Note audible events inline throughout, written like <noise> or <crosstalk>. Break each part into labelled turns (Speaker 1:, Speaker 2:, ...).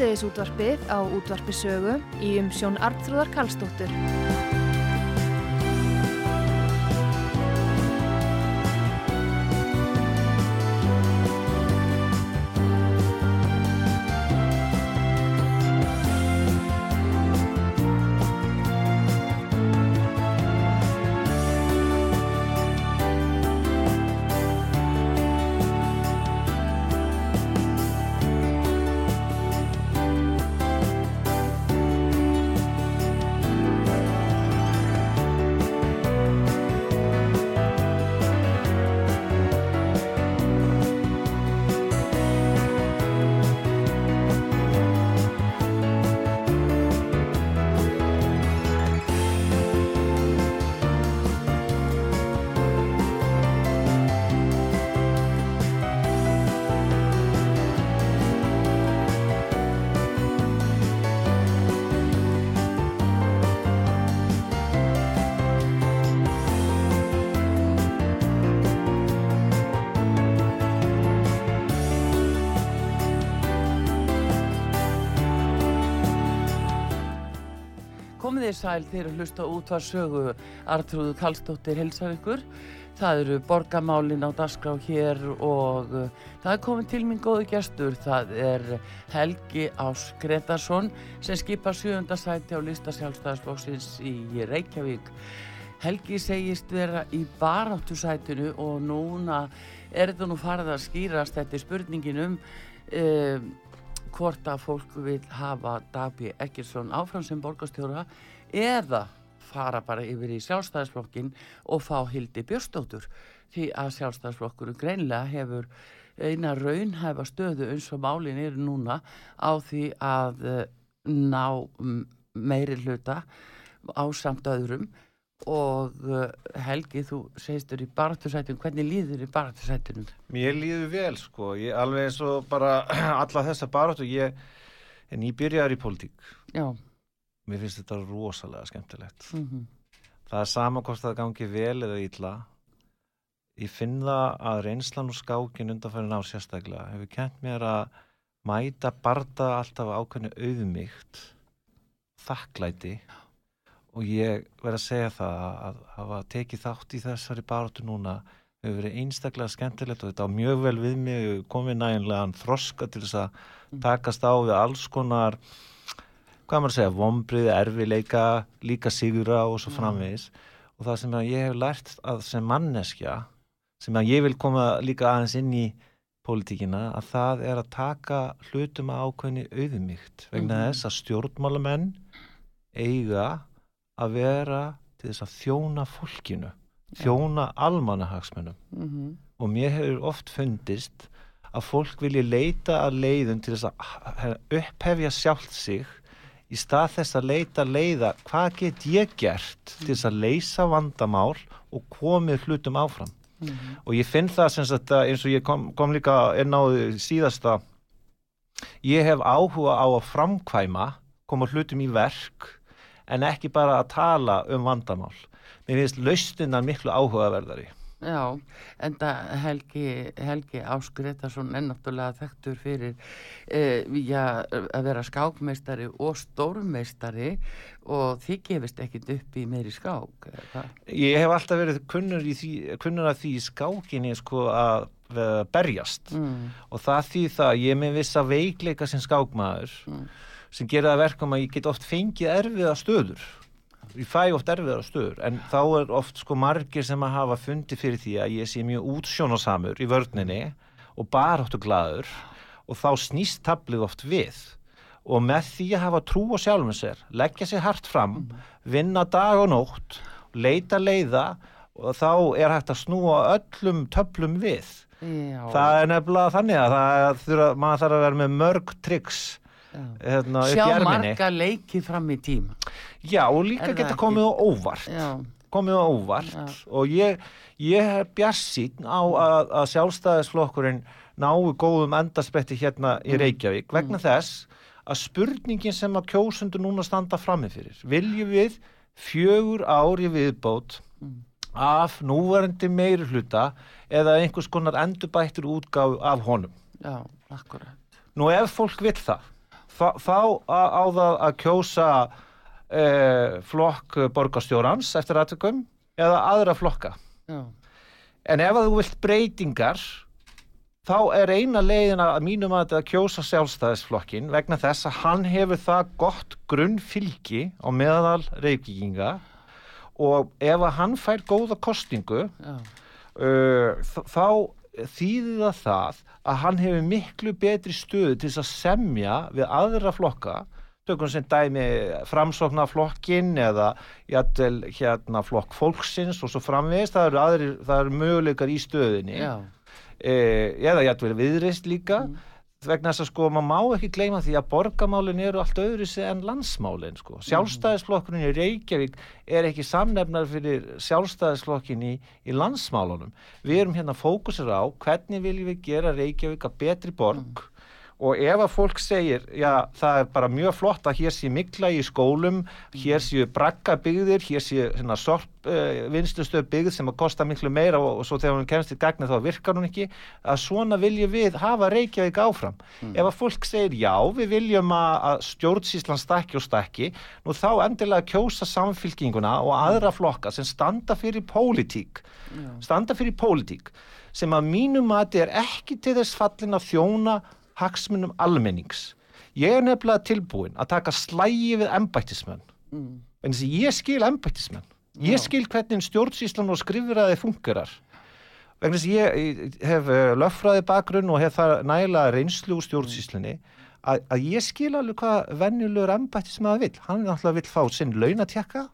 Speaker 1: Sítiðis útvarpið á útvarpisögu í umsjón Arnþróðar Karlsdóttur.
Speaker 2: Komið þið sæl þeir að hlusta út var sögu Artrúðu Kallstóttir helsar ykkur. Það eru borgamálin á dasgrá hér og uh, það er komin til minn góðu gestur. Það er Helgi Ás Gretarsson sem skipar sjönda sæti á lista sjálfstæðarsflóksins í Reykjavík. Helgi segist vera í baráttu sætinu og núna er þetta nú farið að skýrast þetta er spurningin um uh, hvort að fólk vil hafa Dabi Ekkersson áfram sem borgastjóra eða fara bara yfir í sjálfstæðisflokkin og fá Hildi Björstóttur því að sjálfstæðisflokkur greinlega hefur eina raunhæfa stöðu eins og málin eru núna á því að uh, ná meiri hluta á samt öðrum og uh, Helgi þú segistur í baráttursætunum hvernig líður í baráttursætunum?
Speaker 3: Mér líður vel sko, ég alveg eins og bara <clears throat> alla þessa baráttu, ég en ég byrjar í pólitík.
Speaker 2: Já.
Speaker 3: Mér finnst þetta rosalega skemmtilegt.
Speaker 2: Mm -hmm.
Speaker 3: það er sama hvort það gangi vel eða ítla ég finn það að reynslan og skákin undanfærin á sérstaklega hefur kent mér að mæta barda alltaf ákveðinu auðmygt þakklæti og ég verð að segja það að hafa tekið þátt í þessari baráttu núna hefur verið einstaklega skemmtilegt og þetta á mjög vel við mig komið næginlegan þroska til þess að
Speaker 2: Mm.
Speaker 3: takast á við alls konar hvað maður að segja, vombriði, erfileika líka sigura og svo
Speaker 2: Mm.
Speaker 3: framvegis og það sem ég hef lært að sem manneskja, sem að ég vil koma líka aðeins inn í pólitíkina, að það er að taka hlutum að ákveðni auðmygt vegna
Speaker 2: Mhm.
Speaker 3: þess að stjórnmálamenn eiga að vera til þess að þjóna fólkinu þjóna almanahagsmennum
Speaker 2: Mm -hmm.
Speaker 3: og mér hefur oft fundist að fólk vilji leita að leiðum til þess að upphefja sjálft sig í stað þess að leita leiða hvað get ég gert til þess að leysa vandamál og komið hlutum áfram
Speaker 2: Mhm.
Speaker 3: og ég finn það sem sagt að eins og ég kom, kom líka inn á síðasta ég hef áhuga á að framkvæma koma hlutum í verk en ekki bara að tala um vandamál. Mér finnst laustinnar miklu áhugaverðari.
Speaker 2: Já, en það Helgi, Helgi Ásgretarsson er náttúrulega þekktur fyrir e, já, að vera skákmeistari og stórmeistari og þið gefist ekkit upp í meiri skák.
Speaker 3: Ég hef alltaf verið kunnur, því, kunnur að því skákinni sko að uh, berjast.
Speaker 2: Mm,
Speaker 3: og það því það að ég með vissa veikleika sem skákmaður.
Speaker 2: Mm.
Speaker 3: Sem gera það verkum að ég get oft fengið erfiða stöður. Ég fæ oft erfiðar stöður en þá er oft sko margir sem að hafa fundi fyrir því að ég sé mjög útsjónasamur í vörninni og baráttu glaður og þá snýst tablið oft við. Og með því að hafa trú á sjálfum sér leggja sér hart fram vinna dag og nótt leita leiða og þá er hægt að snúa öllum töflum við.
Speaker 2: Já,
Speaker 3: það er nefnilega þannig að það þurfa, maður þarf að vera með mörg tricks
Speaker 2: já.
Speaker 3: Hérna,
Speaker 2: Sjá
Speaker 3: í
Speaker 2: marga leiki fram í tíma.
Speaker 3: já og líka geta komið á óvart
Speaker 2: Já,
Speaker 3: komið á óvart
Speaker 2: Já.
Speaker 3: og ég, ég er bjassín á að, að sjálfstæðisflokkurinn nái góðum endarspetti hérna í
Speaker 2: Mm.
Speaker 3: Reykjavík vegna þess að spurningin sem að kjósundur núna standa frammi fyrir viljum við fjögur ár í viðbót
Speaker 2: Mm.
Speaker 3: af núverandi meiri hluta eða einhvers konar endurbættur útgáf af honum.
Speaker 2: já, akkurat.
Speaker 3: Nú ef fólk vill það, þá, þá á, það að kjósa eh, flokk borgarstjórans eftir aðtökum eða aðra flokka.
Speaker 2: Já,
Speaker 3: En ef þú vilt breytingar, þá er eina leiðin að mínum að þetta kjósa sjálfstæðisflokkin vegna þess að hann hefur það gott grunnfylgi á meðal reykvíkinga og ef að hann fær góða kostingu uh, þ- þá þýðir það það að hann hefur miklu betri stöðu til þess að semja við aðra flokka tökum sem dæmi framsóknarflokkin eða jættel hérna flokk fólksins og svo framvegist það eru, aðrir, það eru möguleikar í stöðinni
Speaker 2: já,
Speaker 3: eh, eða jættel viðreist líka.
Speaker 2: Mm.
Speaker 3: Vegna þess að sko maður má ekki gleyma því að borgamálin eru allt öðru sig en landsmálin sko. sjálfstæðisflokkurinn í Reykjavík er ekki samnefnar fyrir sjálfstæðisflokkin í, í landsmálunum. Við erum hérna fókusir á hvernig viljum við gera Reykjavík að betri borg og ef að fólk segir já það er bara mjög flott að hér sé mikla í skólum hér séu bragga byggðir hér séu hérna, sorp vinslustöð byggð sem að kosta miklu meira og, og svo þegar hún kemst í gagni þá virkar hún ekki að svona viljum við hafa Reykjavík áfram. Ef að fólk segir já við viljum að, að stjórnsíslan stakki og stakki nú þá endilega kjósa samfylkinguna og aðra flokka sem standa fyrir pólitík standa fyrir pólitík sem að mínum mati er ekki til þess fallin að þjóna hagsmunum almennings. Ég er nefnilega tilbúin að taka slægi við embættismenn.
Speaker 2: mm,
Speaker 3: En þess að ég skil embættismenn. Ég skil hvernig stjórnsýslan og skrifraði fungerar. Vegna þess að ég hef uh, löffræði bakgrunn og hef það nægilega reynslu úr stjórnsýslunni að, að ég skil alveg hvað venjulegur embættismæður vill. Hann náttúrulega vill fá sinn launatjekka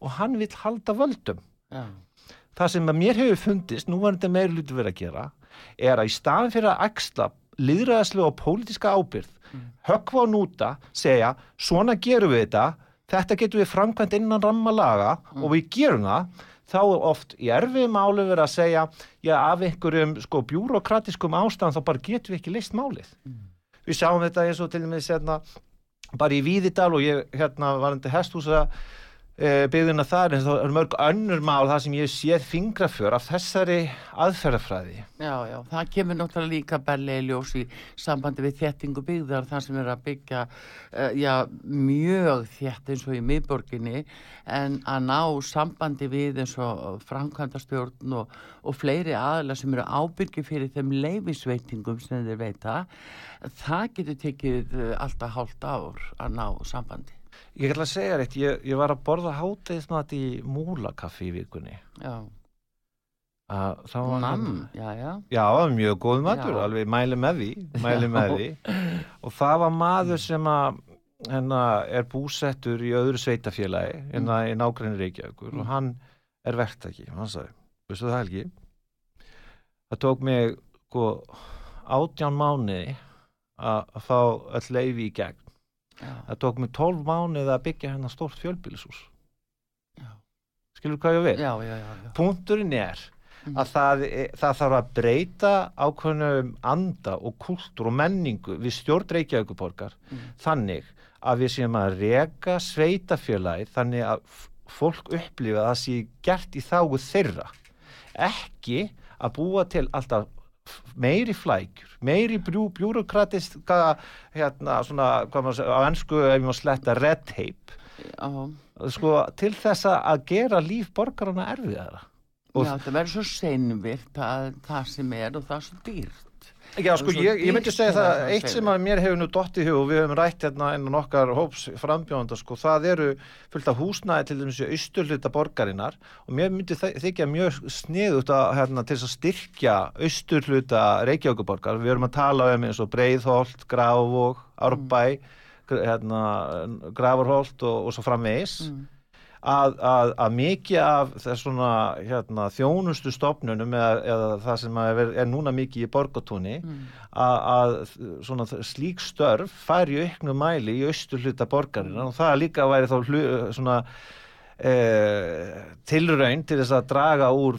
Speaker 3: og hann vill halda völdum
Speaker 2: já,
Speaker 3: það sem að mér hefur fundist, nú var þetta meira hluti verið að gera, er að í staðin fyrir að axla liðræðslu og pólitíska ábyrð, höggva og núta, segja, svona gerum við þetta, þetta getum við framkvæmt innan rammalaga og við gerum það, þá er oft í erfið máli verið að segja, já, af einhverjum sko bjúrokratiskum ástæðan þá bara getum við ekki leist málið. Við sjáum þetta eins og til dæmis hérna, bara í Víðidal og ég hérna varandi hesthúsa e, byggðina þar en það er mörg önnur mál það sem ég séð fingraför af þessari aðferðafræði.
Speaker 2: já, já, það kemur náttúrulega líka belli í ljós í sambandi við þéttingu byggðar þar sem er að byggja uh, já, mjög þétt eins og í miðborginni en að ná sambandi við eins og framkvæmdastjórn og, og fleiri aðla sem eru ábyrgi fyrir þeim leifisveitingum sem þeir veita það getur tekið uh, alltaf hálft ár að ná sambandi
Speaker 3: Ég ætla að segja reitt, ég, ég var að borða hátegismat í múlakaffi í vikunni.
Speaker 2: já,
Speaker 3: Að, það var
Speaker 2: nam,
Speaker 3: hérna-
Speaker 2: já, já
Speaker 3: Já, það var mjög góð matur,
Speaker 2: Já.
Speaker 3: alveg mæli með því, mæli með því. Og það var maður sem að hérna, er búsettur í öðru sveitafélagi, hérna í nágræni Reykjavíkur og hann er verktaki. Hann sagði, veistu það Helgi, það tók mig sko, átján mánuði að fá öll leifi í gegn. Það tók mig tólf mánuði að byggja hérna stórt fjölbýlishús.
Speaker 2: já,
Speaker 3: Skilur hvað ég við?
Speaker 2: já, já, já.
Speaker 3: Punkturinn er
Speaker 2: Mm.
Speaker 3: að það, er- það þarf að breyta ákveðnum anda og kultúr og menningu við stjórn Reykjavíkuborgar
Speaker 2: Mm.
Speaker 3: þannig að við séum að reka sveitafélagi þannig að fólk upplifa að það sé gert í þágu þeirra ekki að búa til alltaf meiri flækjur, meiri bjú, bjúrokratiska hérna svona, hvað maður segja, á ennsku ef má sletta red tape
Speaker 2: já.
Speaker 3: sko, til þess að gera líf borgarana erfiðara Og-
Speaker 2: Já, það verður svo seinvirt að það sem er og það er svo dýrt.
Speaker 3: Já, sko, ég, ég myndi segja
Speaker 2: að
Speaker 3: það, eitt sem að mér hefur nú dott í hug og við höfum rætt hérna innan okkar hóps frambjóðanda, sko, það eru fullt af húsnæði til dæmis í austurhluta borgarinnar og mér myndi þykja mjög sniðut að, hérna, til þess að styrkja austurhluta Reykjavíkuborgar, við erum að tala um eins og Breiðholt, Grávog, Árbæ, gr- hérna, Gravarholt og, og svo framvegis,
Speaker 2: Mm.
Speaker 3: Að, að, að mikið af þess svona hérna, þjónustu stofnunum eða, eða það sem er, er núna mikið í borgatúni
Speaker 2: Mm.
Speaker 3: að, að slík störf fær í auknu mæli í austur hluta borgarina og það líka væri þá hlu, svona eh, tilraun til þess að draga úr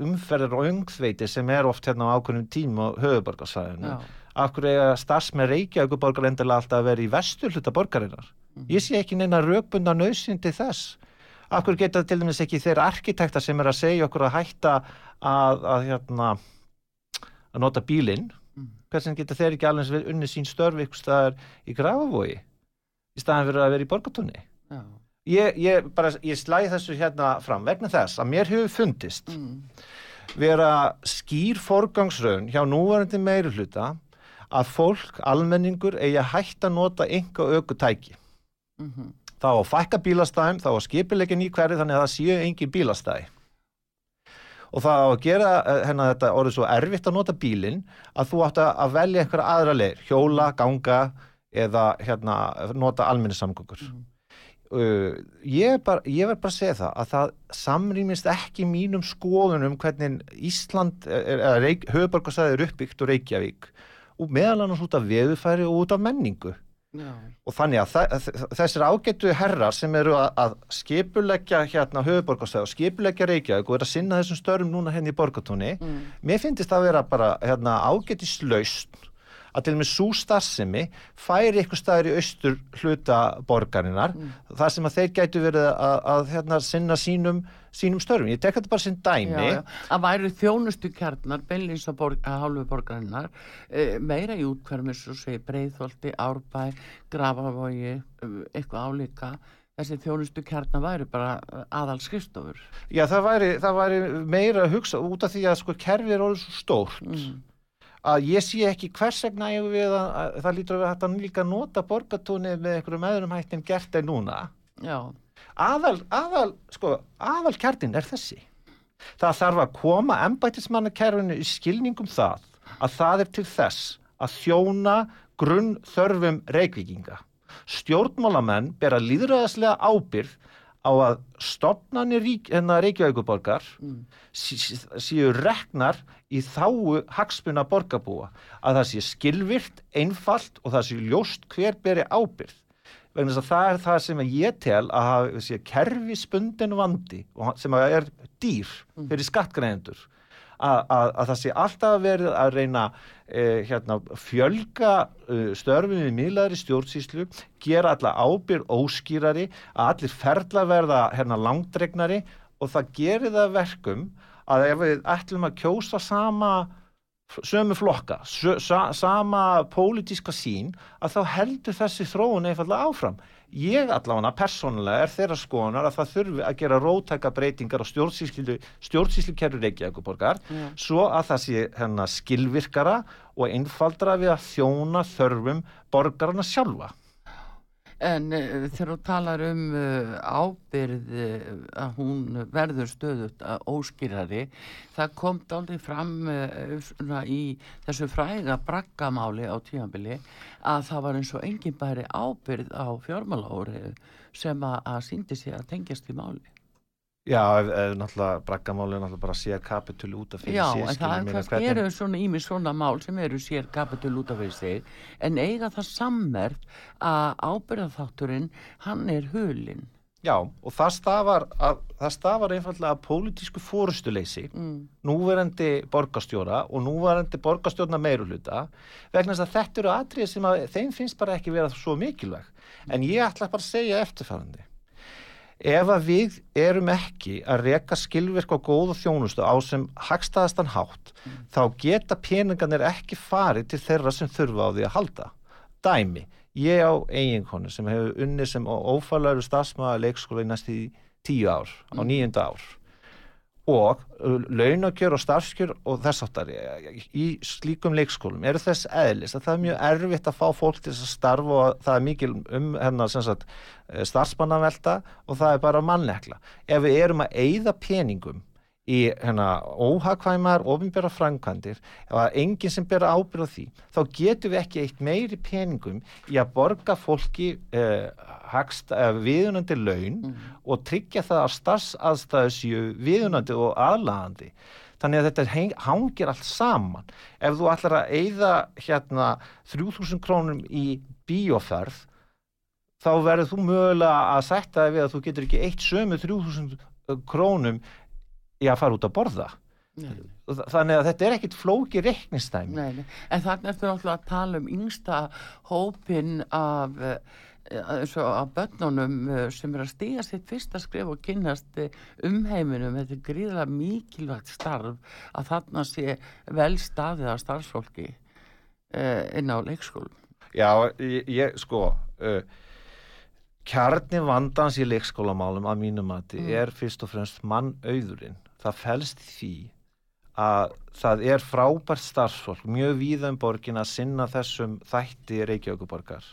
Speaker 3: umferðar og öngþveiti sem er oft hérna á ákveðnum tím á höfuborgarsæðinu
Speaker 2: Já.
Speaker 3: Akkur eiga starfs með Reykjavíkuborgar endilega alltaf að vera í vestur hluta borgarinnar. Ég sé ekki neina rökbunda nöðsyn til þess. Akkur geta til dæmis ekki þeir arkitekta sem er að segja okkur að hætta að, að, hérna, að nota bílinn.
Speaker 2: Mm.
Speaker 3: Hversin geta þeir ekki alveg unni sín störf ykkur staðar í grafavogi í staðan fyrir að vera í borgatunni.
Speaker 2: Já.
Speaker 3: Ég, ég, bara, ég slæði þessu hérna fram vegna þess að mér hefur fundist
Speaker 2: Mm.
Speaker 3: vera skýr forgangsraun hjá núvarandi meiri hluta að fólk, almenningur, eigi að hætta að nota enga aukutæki.
Speaker 2: Mhm.
Speaker 3: Þá að fækka bílastæðum, þá að skipilegja ný hverju þannig að það séu engin bílastæði. Og það á að gera eh, hérna þetta orðið svo erfitt að nota bílinn að þú átt að velja einhverja aðra leir, hjóla, ganga eða hérna nota almennissamgöngur.
Speaker 2: Mhm.
Speaker 3: Uh, ég, ég verð bara að segja það að það samrýmist ekki mínum skoðunum hvernig Ísland eða höfuborgarsæði er uppbyggt og Reykjavík og meðal annars út af veðufæri og út af menningu
Speaker 2: Já.
Speaker 3: og þannig að þe- þessir ágættu herrar sem eru að, að skipuleggja hérna höfuborgarsæði og skipuleggja Reykjavík og eru að sinna þessum störfum núna henni í borgatúni
Speaker 2: Mm.
Speaker 3: mér finnst það að vera bara hérna, ágætislaust að til og með svo starfsemi færi ykkur staðir í austur hluta borgarinnar
Speaker 2: Mm.
Speaker 3: þar sem að þeir gætu verið að, að hérna, sinna sínum, sínum störfum. Ég tek þetta bara sem dæmi.
Speaker 2: Já, já. að væri þjónustu kjarnar beinlýns að, hálfu borgarinnar e, meira í útkværum eins og segi Breiðholti, Árbæ, Grafavogi eh, eitthvað álíka þessi þjónustu kjarnar væri bara aðal skrifstofur
Speaker 3: Já, það væri, það væri meira að hugsa út af því að sko kerfið er orðið svo stórt
Speaker 2: mm.
Speaker 3: Að ég sé ekki hvers vegna ég við að, að það lítur að vera hægt að líka nota borgatúni með einhverjum öðrum hætti en gert er núna.
Speaker 2: Já,
Speaker 3: Aðal, aðal, sko, aðal kjartin er þessi. Það þarf að koma embættismannakerfinu í skilningum það að það er til þess að þjóna grunn þörfum reykvíkinga. Stjórnmálamenn bera líðræðislega ábyrð á að stopnarnir hérna Reykjavíkuborgar
Speaker 2: mm.
Speaker 3: sí- sí- séu reknar í þáu hagsmuna borgarbúa. Að það sé skilvirt, einfalt og það sé ljóst hver beri ábyrð vegna þess að það er það sem ég tel að hafa sé kerfispundin vandi sem er dýr fyrir skattgreðendur að, að, að það sé alltaf verið að reyna eh, hérna, fjölga uh, störfum í miðlaðri stjórnsýslu, gera alla ábyrð óskýrari, að allir ferla verða hérna, langdregnari og það gerir það að verkum að ef við ætlum að kjósa sama sömu flokka, sö, sa, sama pólitíska sín, að þá heldur þessi þróun einfallega áfram. Ég allavega persónulega er þeirra skoðunar að það þurfi að gera rótæka breytingar á stjórnsýslu, kerfi Reykjavíkuborgar
Speaker 2: Já.
Speaker 3: svo að það sé hérna, skilvirkara og einfaldra við að þjóna þörfum borgarna sjálfa.
Speaker 2: En uh, þegar þú talar um uh, ábyrð uh, að hún verður stöðut að óskýrari, það kom dálítið fram í þessu fræga braggamáli á tímanbili að það var eins og engin bæri ábyrð á fjármálaóri sem að, að síndi sig að tengjast í máli.
Speaker 3: Já, ef, ef náttúrulega braggamáli er náttúrulega bara sér kapitul út af fyrir
Speaker 2: Já,
Speaker 3: sér,
Speaker 2: en það
Speaker 3: mig,
Speaker 2: kannski eru svona ími svona mál sem eru sér kapitul út af fyrir sig en eiga það sammerkt að ábyrðaþátturinn hann er hulinn.
Speaker 3: Já, og það stafar, að, það stafar einfallega að pólitísku fórustuleysi
Speaker 2: Mm.
Speaker 3: núverandi borgarstjóra og núverandi borgarstjórna meiruluta vegna þess að þetta eru atrið sem að þeim finnst bara ekki vera svo mikilvæg en ég ætla bara að segja eftirfærandi ef að við erum ekki að reka skilvirk og góða þjónustu á sem hagstaðastan hátt þá geta peningarnir ekki farið til þeirra sem þurfa á því að halda. Dæmi, ég á eiginkonu sem hefur unni sem ófælaru stafsmaður leikskóla í næstu tíu ár á nýjunda ár og uh, launakjör og starfskjör og þess áttar í slíkum leikskólum eru þess eðlis að það er mjög erfitt að fá fólk til að starfa og það er mikil um hennar eh, starfsmannavelta og það er bara mannekla. Ef við erum að eyða peningum í hérna, óhagkvæmar ofinbæra framkvæmdir ef að enginn sem bera ábyrð á því þá getum við ekki eitt meiri peningum í að borga fólki eh, hagst, eh, viðunandi laun mm. og tryggja það að starfsaðstæðu séu viðunandi og aðlagandi þannig að þetta hangir allt saman ef þú ætlar að eigða hérna 3000 krónum í bíoferð þá verður þú mögulega að setja það við að þú getur ekki eitt sömu 3000 krónum í að fara út að borða. Nei. þannig að þetta er ekkit flóki reiknistæmi
Speaker 2: Nei, en þannig ertu náttúrulega að tala um yngsta hópin af eins og að börnunum eh, sem er að stíga sitt fyrsta skrif og kynast eh, um heiminum þetta er gríðilega mikilvægt starf að þarna sé vel staðið af starfsfólki inn á leikskólum.
Speaker 3: Já, ég, ég sko kjarni vandans í leikskólamálum að mínum að mm. er fyrst og fremst mannauðurinn það fælst því að það er frábært starfsfólk mjög víðan um borgin að sinna þessum þætti Reykjavíkuborgar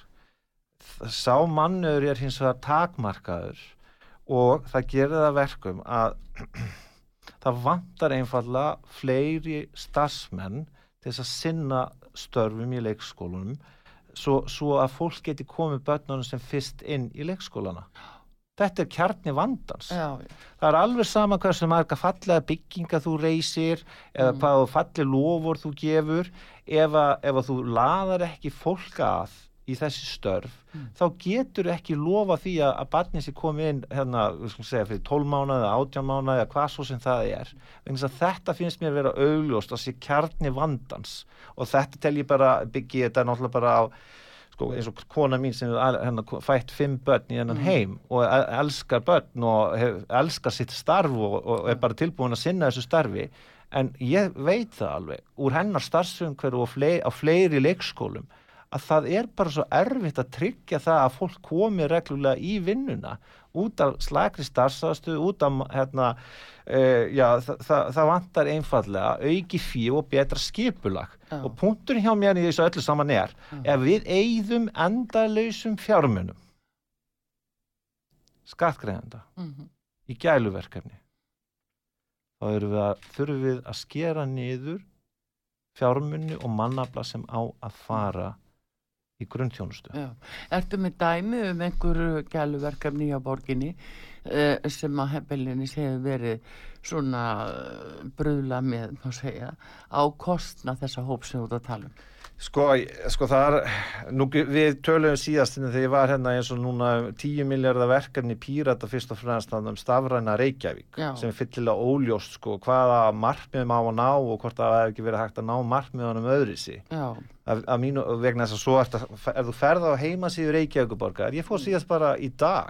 Speaker 3: sá mannur er hins vegar takmarkaður og það gerir það verkum að <clears throat> það vantar einfalla fleiri starfsmenn til þess að sinna störfum í leikskólunum svo, svo að fólk geti komið börnunum sem fyrst inn í leikskólana þetta er kjarni vandans já, já. það er alveg sama hvað sem marga fallega bygginga þú reysir eða mm. hvað fallega lofur þú gefur ef að, ef að þú laðar ekki fólka að í þessi störf, mm. þá getur ekki lofa því að, að barnið sé komið inn hérna, segja, fyrir 12 mánuði eða 18 mánuði eða hvað svo sem það er þetta finnst mér að vera augljóst að sé kjarni vandans og þetta tel ég bara, byggi þetta náttúrulega bara á sko, eins og kona mín sem hérna, fætt fimm börn í hennan mm. heim og elskar börn og hef, elskar sitt starf og, og er bara tilbúin að sinna þessu starfi en ég veit það alveg úr hennar starfsumhverju og flei, á fleiri leikskólum að það er bara svo erfitt að tryggja það að fólk komi reglulega í vinnuna út af slagri starfsastu, út af hérna, uh, já, það, það, það vantar einfallega auki fíu og betra skipulag já. og punkturinn hjá mér í þessu öllu saman er ef við eigðum endalausum fjármunum skattgreðanda mm -hmm. í gæluverkefni þá við að, þurfum við að skera niður fjármunni og mannabla sem á að fara í grunntjónustu.
Speaker 2: Ertu með dæmi um einhverju gæluverkefni á borginni eh, sem að hefðbelinni séu verið svona eh, bröðla með, má segja, á kostna þessa hóp sem þú ert að tala um?
Speaker 3: Sko, sko það er, nú, við töluðum síðast þegar ég var hérna eins og núna 10 miljardar verkefni pírata fyrst og fremst um stafræna Reykjavík Já. sem er fyllilega óljóst sko hvaða markmiðum á að ná og hvort það hefur ekki verið hægt að ná markmiðunum öðri sí. Að, að mínu vegna þess að svo er, er þú ferða á heimasíðu Reykjavíkuborgar, ég fór síðast bara í dag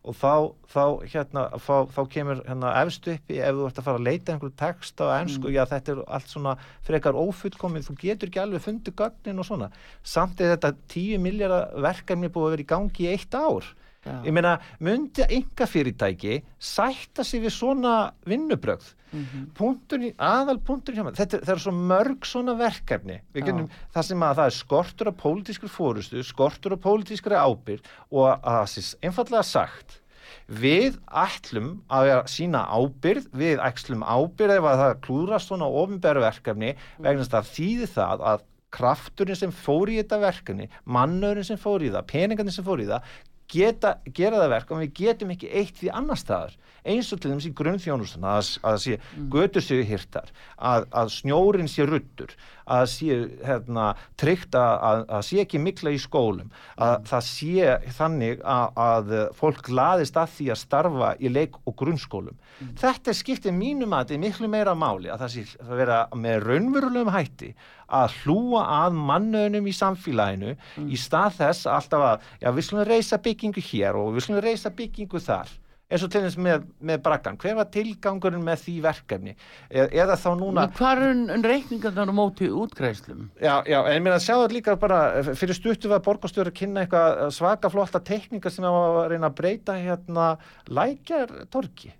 Speaker 3: og þá, þá, hérna, þá, þá kemur hérna, efst uppi ef þú ert að fara að leita einhverju text á ennsku, mm. já þetta er allt svona frekar ófullkomið, þú getur ekki alveg fundið gögnin og svona, samt er þetta 10 miljardar verkefni búið að vera í gangi í eitt ár Já. ég meina, myndi enga fyrirtæki sætta sig við svona vinnubrögð mm -hmm. punkturinn, aðal punkturinn hjá maður þetta, það er svo mörg svona verkefni getum, það sem að það er skortur á pólitískri fórustu, skortur á pólitískri ábyrg og að það sé einfallega sagt við ætlum að sína ábyrð, við ætlum ábyrð ef að það klúrast svona ofinbæru verkefni vegna þess að þýði það að krafturinn sem fór í þetta verkefni, mannurinn sem fór í það, peningarnir sem fór í það geta, gera það verk og við getum ekki eitt því annar staðar eins og til dæmis í grunnþjónustan að, að sé mm. götur séu hirtar að, að snjórin sé ruttur að sé hérna, tryggt að, að sé ekki mikla í skólum að mm. það sé þannig að fólk laðist að því að starfa í leik og grunnskólum mm. þetta skiptir mínum að þetta er miklu meira máli að það sé að vera með raunverulegum hætti að hlúa að mannöðunum í samfélaginu mm. í stað þess alltaf að já, við slumum reysa byggingu hér og við slumum reysa byggingu þar eins og til þess með, með brakkan hver var tilgangurinn með því verkefni e eða þá núna
Speaker 2: hvað er reikningarnar á móti útgreislum?
Speaker 3: Já, já, en ég meina að sjá þetta líka bara fyrir stuttu var borgastjóri að kynna eitthvað svaka flotta tekníka sem að reyna að breyta hérna lækjar torki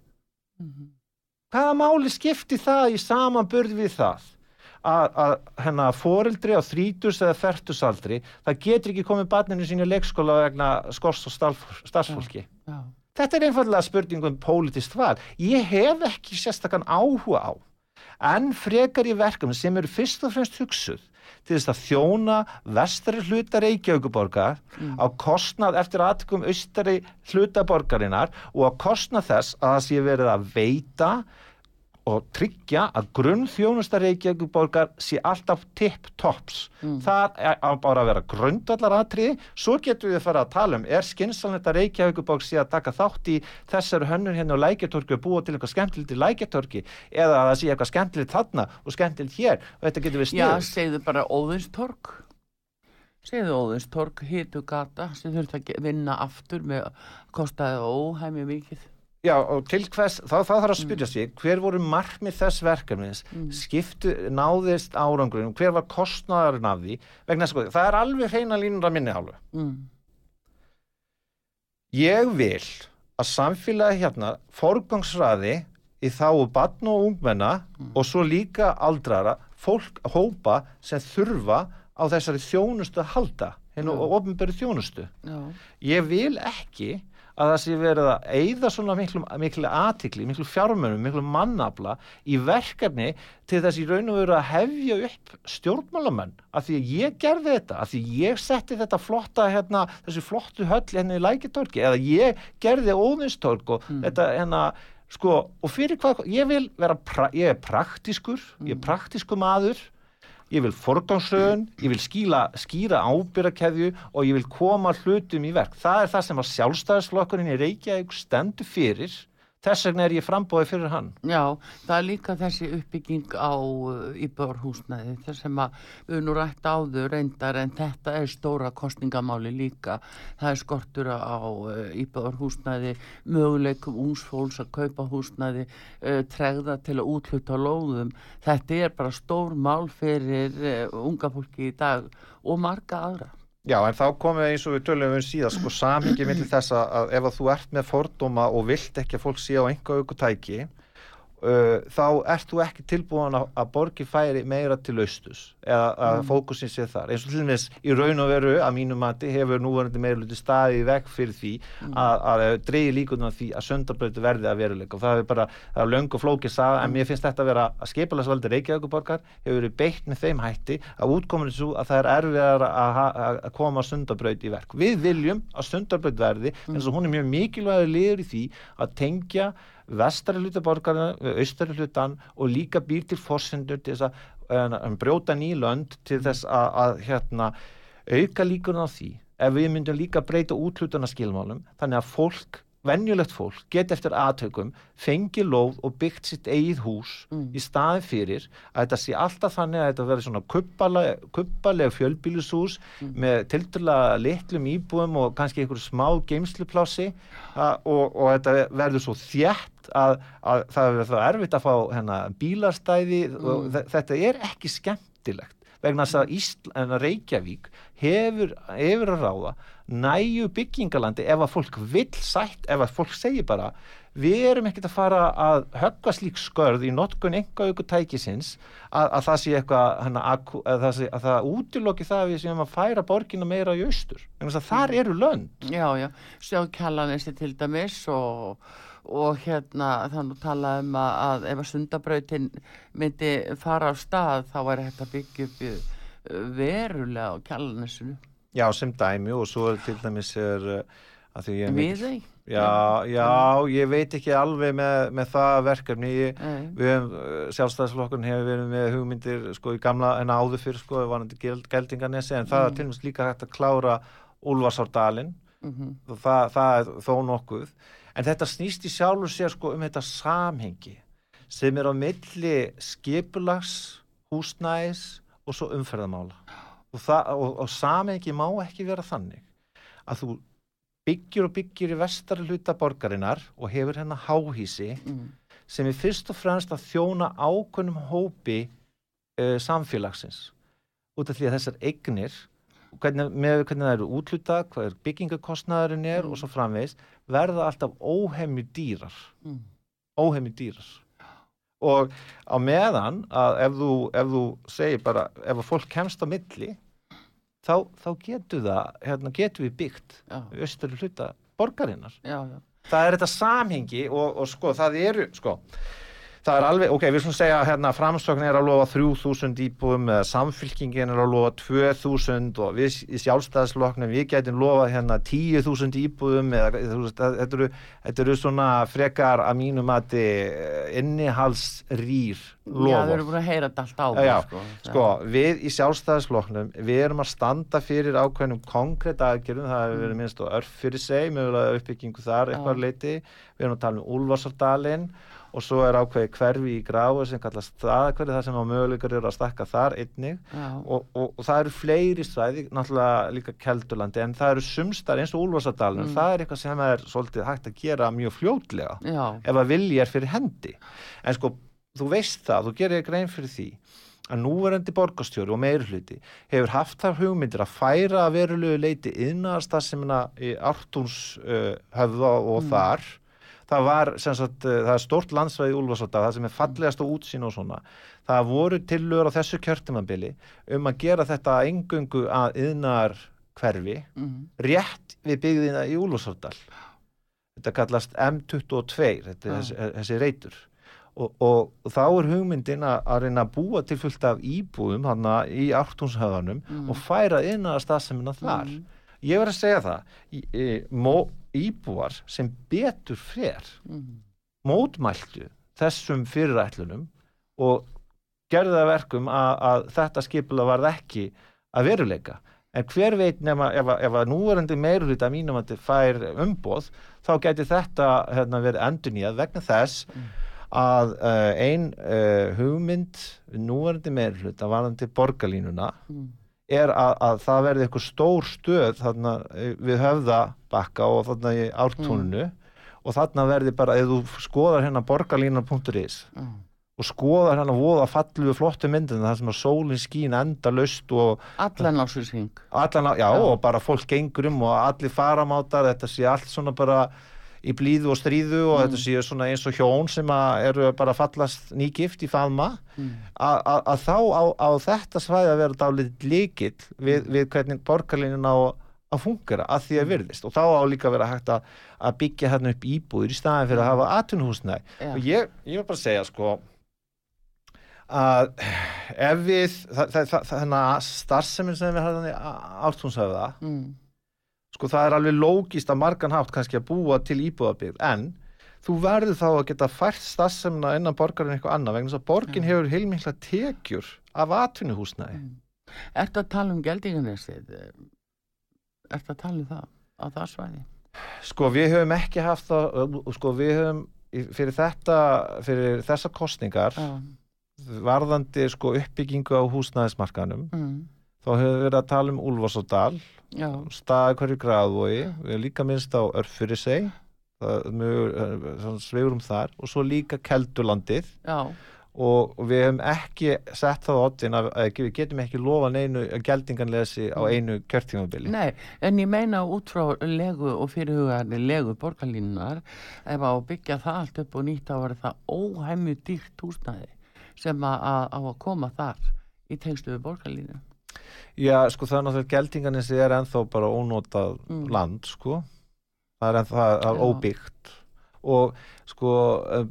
Speaker 3: mm -hmm. hvaða máli skipti það í samanburð við það að, að hérna foreldri á þrítus eða fertusaldri það getur ekki komið barninu sín í leikskóla vegna skors og starfsfólki já, já Þetta er einfallega spurningum pólitist val. Ég hef ekki sérstakann áhuga á en frekar í verkefni sem eru fyrst og fremst hugsuð til þess að þjóna vestari hluta Reykjavíkuborgar mm. á kostnað eftir aðtökum austari hluta borgarinnar og á kostnað þess að það sé verið að veita og tryggja að grunn þjónustar Reykjavíkuborgar sé alltaf tipp-tops. Mm. Það er bara að vera grundallar aðtriði, svo getur við að fara að tala um, er skynnsalnett að Reykjavíkuborg sé að taka þátt í þessari hönnun hérna á lækjartorki og búa til eitthvað skemmtilegt í lækjartorki eða að það sé eitthvað skemmtilegt þarna og skemmtilegt hér og þetta getur við
Speaker 2: styrkt. Já, segðu bara óðinstork. Segðu óðinstork, hitu gata sem þurft að vinna aftur með kostaði óhæmi mikið.
Speaker 3: Já, og til hvers, þá, þá þarf að spyrja mm. sig hver voru margmið þess verkefnis mm. skiptu, náðist árangurinn hver var kostnæðarinn af því vegna þess að það er alveg hreina línur að minni hálfu mm. ég vil að samfélagi hérna forgangsraði í þáu batn og ungmenna mm. og svo líka aldrara fólk hópa sem þurfa á þessari þjónustu að halda og ofnbæri þjónustu Já. ég vil ekki að það sé verið að eigða svona miklu, miklu aðtikli, miklu fjármönum, miklu mannabla í verkefni til þess í raun og veru að hefja upp stjórnmálamenn af því að ég gerði þetta, af því ég setti þetta flotta hérna, þessi flottu höll hérna í lækitorki eða ég gerði óvinstork og mm. þetta hérna sko og fyrir hvað, ég vil vera, pra, ég er praktiskur, ég er mm. praktisku maður ég vil forgámsröðun, ég vil skýla, skýra ábyrrakeðju og ég vil koma hlutum í verk. Það er það sem að sjálfstæðisflokkurinn í Reykjavík stendur fyrir Þess vegna er ég frambóðið fyrir hann.
Speaker 2: Já, það er líka þessi uppbygging á uh, íbjörnhúsnaði þess sem að við nú rætt áður reyndar en þetta er stóra kostningamáli líka. Það er skortur á uh, íbjörnhúsnaði, möguleikum únsfólks að kaupa húsnaði, uh, tregða til að útluta lóðum. Þetta er bara stór mál fyrir unga fólki í dag og marga aðra.
Speaker 3: Já, en þá komum við eins og við tölum um síðan sko samhengi millir þess að ef að þú ert með fordóma og vilt ekki að fólk sé á enga aukutæki uh, þá ert þú ekki tilbúin að, að borgi færi meira til austus eða að mm. fókusin sé þar eins og til dæmis í raun og veru að mínu mati hefur núverandi meira luti staði vekk fyrir því mm. að, að dreyja líkunar því að söndarbröðu verði að veruleika og það er bara, það er löng og flókið mm. en mér finnst þetta að vera að skeipalasvaldi Reykjavíkuborgar hefur verið beitt með þeim hætti að útkominu svo að það er erfiðar að, að koma söndarbröðu í verk við viljum að söndarbröðu vestari hluta borgarna, austari hlutan og líka býr til fórsendur til þess að um, brjóta nýlönd til þess að, að hérna, auka líkurna á því. Ef við myndum líka breyta útlutana skilmálum þannig að fólk vennjulegt fólk get eftir aðtökum fengi lóð og byggt sitt eigið hús mm. í staði fyrir að þetta sé alltaf þannig að þetta verður svona kuppaleg, kuppaleg fjölbílushús mm. með tilturlega litlum íbúum og kannski einhverju smá geimsluplási og, og þetta verður svo þjætt að, að það verður það erfitt að fá hérna, bílastæði mm. og þetta er ekki skemmtilegt vegna þess að Ísland, Reykjavík hefur, hefur að ráða næju byggingalandi ef að fólk vil sætt, ef að fólk segir bara við erum ekkert að fara að högga slík skörð í notkun enga auku tækisins að, að það sé eitthvað hana, að, að, það að það útilokki það að við séum að færa borgina meira í austur. Þar eru lönd.
Speaker 2: Já, já, sjá Kjallanessi til dæmis og, og hérna þannig tala um að ef að sundabrautin myndi fara á stað þá er þetta byggjum verulega á Kjallanessinu
Speaker 3: Já, sem dæmi og svo til dæmis er
Speaker 2: uh, Við þau?
Speaker 3: Já, já, ég veit ekki alveg með, með það verkefni ég, við uh, sjálfstæðsflokkurinn hefur verið með hugmyndir sko í gamla en áður fyrir sko, vanandi geldingarnesi en mm. það er til dæmis líka hægt að klára Úlfarsárdalinn mm -hmm. það, það er þó nokkuð en þetta snýst í sjálfur sér sko um þetta samhengi sem er á milli skipulags, húsnæðis og svo umferðamála og, og, og samhengi má ekki vera þannig að þú byggjur og byggjur í vestari hluta borgarinnar og hefur hérna háhísi mm. sem er fyrst og fremst að þjóna ákveðnum hópi uh, samfélagsins út af því að þessar eignir hvernig, með hvernig það eru útluta hvað er byggingakostnaðurinn er mm. og svo framvegs verða alltaf óhemmi dýrar mm. óhemmi dýrar og á meðan að ef þú, ef þú segir bara ef að fólk kemst á milli þá, þá getur það hérna, getur við byggt austur hluta borgarinnar
Speaker 2: já, já.
Speaker 3: það er þetta samhengi og, og sko það eru sko það er alveg, ok, við slúmum segja hérna framstökn er að lofa 3000 íbúðum eða samfylkingin er að lofa 2000 og við í sjálfstæðsloknum við getum lofað hérna 10.000 íbúðum eða þetta eru, þetta eru svona frekar að mínum að innihalsrýr lofa.
Speaker 2: Já, við erum búin að heyra þetta allt á
Speaker 3: Já, sko, sko, við í sjálfstæðsloknum við erum að standa fyrir ákveðnum konkrétt aðgerðum, það hefur verið minnst og örf fyrir seg, mögulega uppbyggingu þar eitthvað leiti, við erum að tala um Úlfarsardalinn og svo er ákveði hverfi í gráðu sem kallast staðakverði þar sem á möguleikar eru að stakka þar einnig og, og, og það eru fleiri stræði, náttúrulega líka Keldurlandi en það eru sumstar eins og Úlfarsadalun mm. það er eitthvað sem er svolítið hægt að gera mjög fljótlega
Speaker 2: Já.
Speaker 3: ef að vilja er fyrir hendi en sko, þú veist það, þú gerir grein fyrir því að núverandi borgastjóri og meirhluti hefur haft þar hugmyndir að færa verulegu leiti innast það sem í Artúns uh, höfða og mm. þar það var sagt, eh, það er stort landsvæði úlfarsóta það sem er fallegast og útsýn og svona það voru tillögur á þessu kjörtumambili um að gera þetta engungu að yðnar hverfi mm -hmm. rétt við byggðina í úlfarsóttal þetta kallast M22 þetta er ah. þessi, þessi reytur og, og, og þá er hugmyndin að reyna að búa til fullt af íbúðum hana í ártúnshöðanum mm. og færa inn að stafsemina þar mm. ég verð að segja það í, í, mó, íbúar sem betur fer mm. mótmæltu þessum fyrirætlunum og gerði það verkum að, að þetta skipula varð ekki að veruleika en hver veit nema ef, ef að núverandi meirulita mínum að þetta fær umboð þá geti þetta hérna, verið endur nýjað vegna þess mm. að uh, ein uh, hugmynd núverandi meirulita varðandi borgarlínuna mm er að, að það verði eitthvað stór stöð þarna eh, við höfðabakka og þarna í ártónunu mm. og þarna verði bara, ef þú skoðar hérna borgarlínan.is mm. og skoðar hérna voða fallu flottu myndin það sem að sólinn skín enda löst og
Speaker 2: allan ásins
Speaker 3: allan á, já, já og bara fólk gengur um og allir faramátar, þetta sé allt svona bara í blíðu og stríðu og mm. þetta séu svona eins og hjón sem eru bara fallast nýgift í faðma mm. að þá á, á þetta svæði að vera dálítið líkill við, mm. við hvernig borgarlinin á að fungera að því að mm. virðist og þá á líka vera hægt að, að byggja hérna upp íbúður í staðin fyrir að hafa atunhúsnæði yeah. og ég, ég vil bara segja sko að ef við þannig að starfseminn sem við hafðum átúnshöfða mm sko það er alveg lógist að margan hátt kannski að búa til íbúðabíð en þú verður þá að geta fært stafsemna innan borgarinn eitthvað annað vegna þess að borgin hefur heilmikla tekjur af atvinnuhúsnæði mm.
Speaker 2: Er þetta að tala um geldingarnestið? Er þetta að tala um það á það svæði?
Speaker 3: Sko við höfum ekki haft það sko við höfum fyrir þetta fyrir þessa kostningar ja. varðandi sko uppbyggingu á húsnæðismarkanum mm. þá höfum við verið að tala um Úlfarsadal staði hverju gráðvogi við erum líka minnst á örfyrir seg sveigurum þar. Og svo líka Keldurlandið og, og við hefum ekki sett það á ottin að við getum ekki lofa neinu geldinganlesi á einu kjörtímabili.
Speaker 2: Nei, en ég meina út frá legu og fyrirhugaðarni legu borgarlínunar ef að byggja það allt upp og nýtt að vera það óhæmju dýrt húsnæði sem að, að, að koma þar í tengstu við borgarlínu
Speaker 3: Já, sko það er náttúrulega geldinganissi er enþá bara ónótað mm. land, sko. Það er ennþá, það er óbyggt. Og sko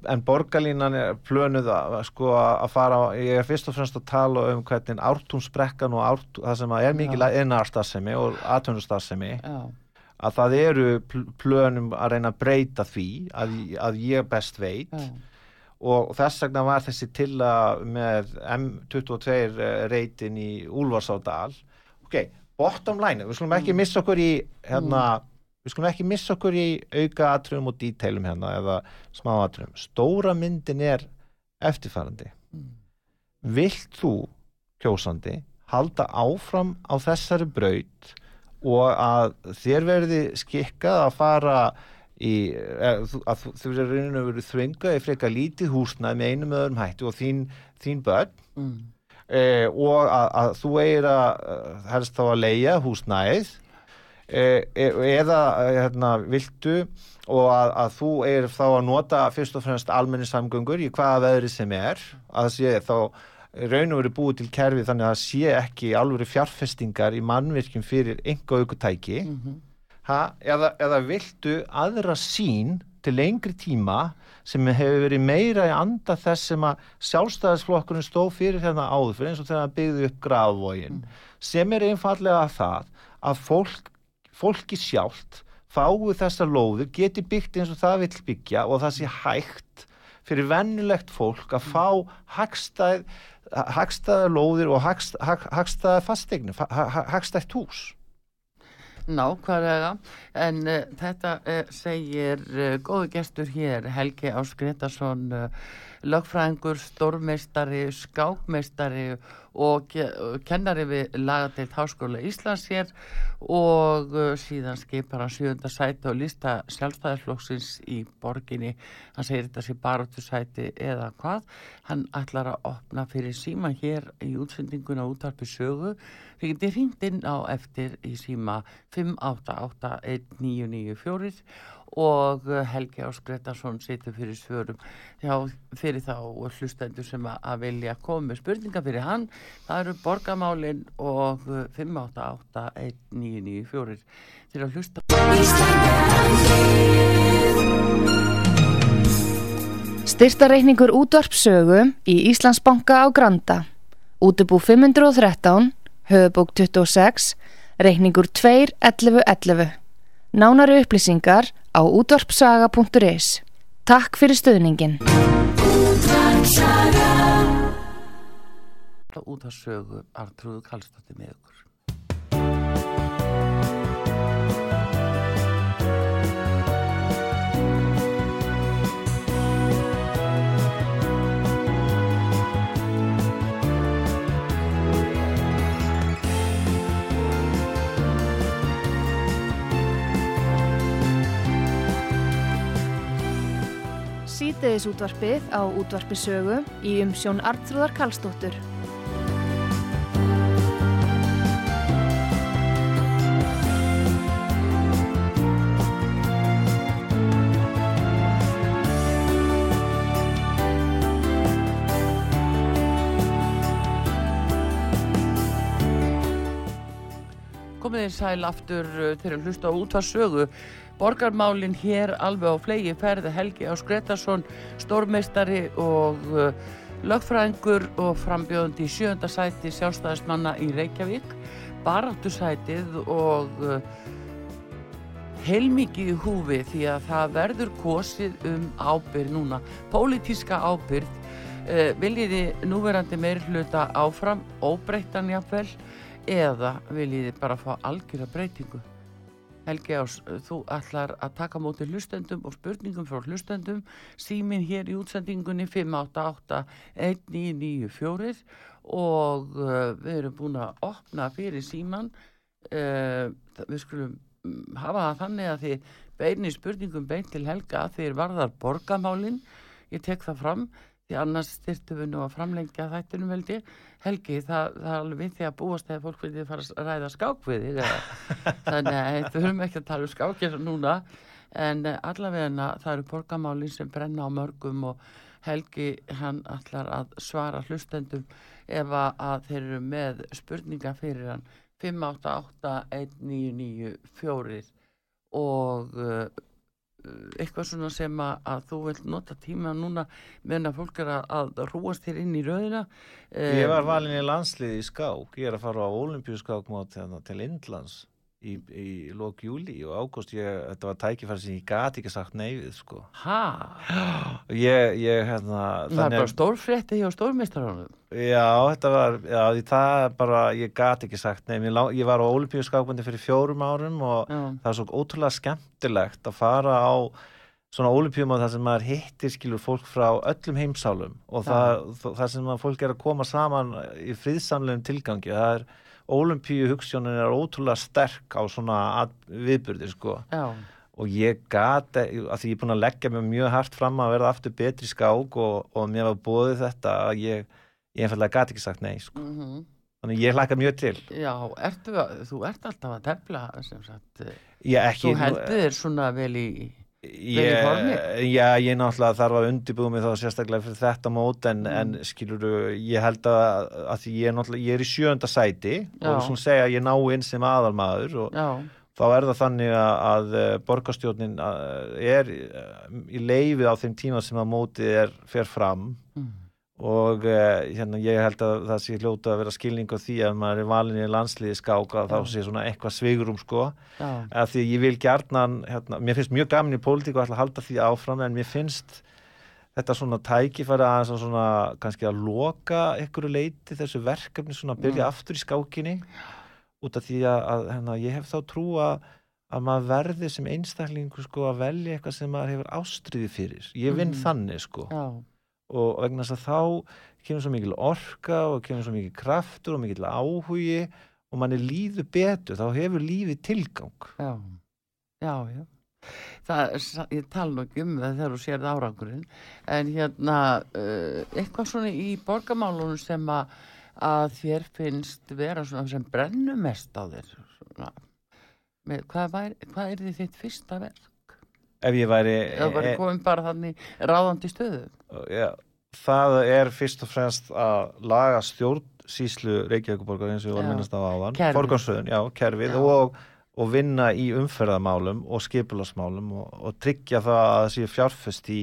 Speaker 3: en borgarlínan er plönuð að sko að fara, ég er fyrst og fremst að tala um hvernig ártúnsbrekkan og ártún, það sem er mikið innarstassemi og atvinnustassemi að það eru plönum að reyna að breyta því að, að ég best veit. Já og þess vegna var þessi til að með M22 eh, reytin í Úlfarsáldal ok, bottom line, við skulum ekki mm. missa okkur í hérna, mm. við skulum ekki missa okkur í auka atriðum og díteilum hérna eða smá atriðum, stóra myndin er eftirfærandi mm. vilt þú kjósandi halda áfram á þessari braut og að þér verði skikkað að fara í, eh, að þú verður rauninu verið þvenga í freka lítið húsnað með einum öðrum hættu og þín, þín börn. Mm. eh, og að, að þú eigir að eh, helst þá að leia húsnæðið. Eh, e, eða hérna, viltu og að, að þú eigir þá að nota fyrst og fremst almenni samgöngur í hvaða veðri sem er. Að sé þá raun og verið búið til kerfi þannig að sé ekki alveg fjárfestingar í mannvirkjum fyrir enga aukutæki mm -hmm ha, eða, eða viltu aðra sín til lengri tíma sem hefur verið meira í anda þess sem að sjálfstæðisflokkurinn stóð fyrir hérna áður fyrir eins og þegar það byggði upp grafvógin sem er einfallega það að fólk, fólki sjálft fáu þessar lóður, geti byggt eins og það vill byggja og það sé hægt fyrir vennulegt fólk að fá hagstæð, hagstæða lóðir og hagst, hag, hagstæða fastegni, hagstætt hús.
Speaker 2: Nákvæðlega, en uh, þetta uh, segir uh, góðu gestur hér, Helgi Ás Gretarsson, lögfræðingur, stórmeistari, skákmeistari og kennari við lagateilt Háskóla Íslands hér og síðan skipar hann sjönda sæti og lísta sjálfstæðarflóksins í borginni. Hann segir þetta sé baróttu sæti eða hvað. Hann ætlar að opna fyrir síma hér í útsendinguna útarpi sögu Þið getið hringt inn á eftir í síma 5881994 og Helgi Ás Gretarsson situr fyrir svörum Já, fyrir þá hlustendur sem að vilja koma með spurninga fyrir hann. Það eru borgamálinn og 5881994 eh, til að hlusta.
Speaker 1: Styrtareikningur útvarpsögu í Íslandsbanka á Granda. Útubú 513 höfubók 26, reikningur 2.11.11. Nánari upplýsingar á útvarpsaga.is. Takk fyrir stöðningin.
Speaker 2: Útvarpsögu Artrúðu Kallstóttir með ykkur.
Speaker 1: Sítiðis útvarpið á útvarpisögu í umsjón Arnþróðar Kallstóttur.
Speaker 2: Komið þið sæl aftur til að hlusta á útvarsögu Borgarmálinn hér alveg á flegi ferði Helgi Ás Gretarsson, stórmeistari og uh, lögfræðingur og frambjóðandi í sjönda sæti sjálfstæðismanna í Reykjavík, baráttusætið og uh, heilmikið í húfi því að það verður kosið um ábyrg núna, pólitíska ábyrg. Uh, viljiði núverandi meir hluta áfram, óbreyttan jáfnvel, eða viljiði bara fá algjörða breytingu? Helgi Ás, þú ætlar að taka móti hlustendum og spurningum frá hlustendum. Símin hér í útsendingunni 5881994 og uh, við erum búin að opna fyrir síman uh, við skulum mm, hafa það þannig að þið beinir spurningum bein til Helga þið varðar borgamálin ég tek það fram því annars styrtu við nú að framlengja þættunum veldi Helgi, það, það er alveg við því að búast þegar fólk vilja fara að ræða skák við þig <laughs> þannig að við höfum ekki að tala um skákir núna. En eh, allavega það eru borgamálinn sem brenna á mörgum og Helgi hann allar að svara hlustendum ef að þeir eru með spurninga fyrir hann. 5881994 og uh, eitthvað svona sem að, að þú vilt nota tíma núna meðan að fólk er að, að rúast þér inn í rauðina
Speaker 3: Ég var valin í landsliði í skák. Ég er að fara á olimpíuskákmót hérna, til Indlands í, í lók júli og ágúst þetta var tækifæri sem ég gati ekki sagt neyfið sko
Speaker 2: Hæ? <gasps>
Speaker 3: Ég, ég hérna
Speaker 2: Það er bara stórfrétti hjá stórmeistaranum
Speaker 3: Já, þetta var, já, það er bara ég gati ekki sagt neyfið ég var á olimpíuskákmóti fyrir fjórum árum og já. það var svo ótrúlega skemmtilegt að fara á svona olimpíum og það sem maður hittir skilur fólk frá öllum heimsálum og það, það sem fólk er að koma saman í friðsamlegum tilgangi það er ólimpíu hugssjónin er ótrúlega sterk á svona viðbyrði sko
Speaker 2: Já.
Speaker 3: og ég gati, að því ég er búin að leggja mig mjög hægt fram að verða aftur betri skák og, og mér var bóðið þetta að ég, ég einfallega gati ekki sagt nei sko
Speaker 2: mm -hmm.
Speaker 3: þannig ég hlaka mjög til
Speaker 2: Já, ertu, þú ert alltaf að tefla sem sagt,
Speaker 3: Já, ekki,
Speaker 2: þú heldur þér svona vel í
Speaker 3: Ég, já, ég náttúrulega þarf að undirbúða mig þá sérstaklega fyrir þetta mót en, mm. en skilur, ég held að, að ég er ég er í sjönda sæti já. og svona segja að ég ná inn sem aðalmaður og
Speaker 2: já.
Speaker 3: þá er það þannig að, að borgarstjórnin er í leifi á þeim tíma sem að mótið er fer fram mm. Og hérna, ég held að það sé hljóta að vera skilning á því að maður er valin í landsliði skáka þá sé svona eitthvað svigurum sko að því ég vil gerðnan, hérna, mér finnst mjög gaman í pólitíku að halda því áfram en mér finnst þetta svona tækifæri að svona kannski að loka einhverju leiti þessu verkefni svona að byrja mm. aftur í skákinni út af því að, að hérna, ég hef þá trú að, að maður verði sem einstaklingu sko að velja eitthvað sem maður hefur ástriði fyrir ég vinn mm. þannig sko Já. Og vegna þess að þá kemur svo mikil orka og kemur svo mikil kraftur og mikil áhugi og manni líður betur, þá hefur lífið tilgang.
Speaker 2: Já, já, já. Það, ég tala nú ekki um það þegar þú sér árangurinn en hérna uh, eitthvað svona í borgamálunum sem að, að þér finnst vera svona sem brennum mest á þér svona, með, hvað, væri, hvað er þitt fyrsta verk?
Speaker 3: Ef ég væri
Speaker 2: Það var e, komin bara þannig ráðandi stöðu
Speaker 3: Já, það er fyrst og fremst að laga stjórnsíslu Reykjavíkuborgar eins og við varum minnast á áðan Forgansröðun, já, kerfið já. og og vinna í umferðamálum og skipilarsmálum og, og tryggja það að það séu fjárfust í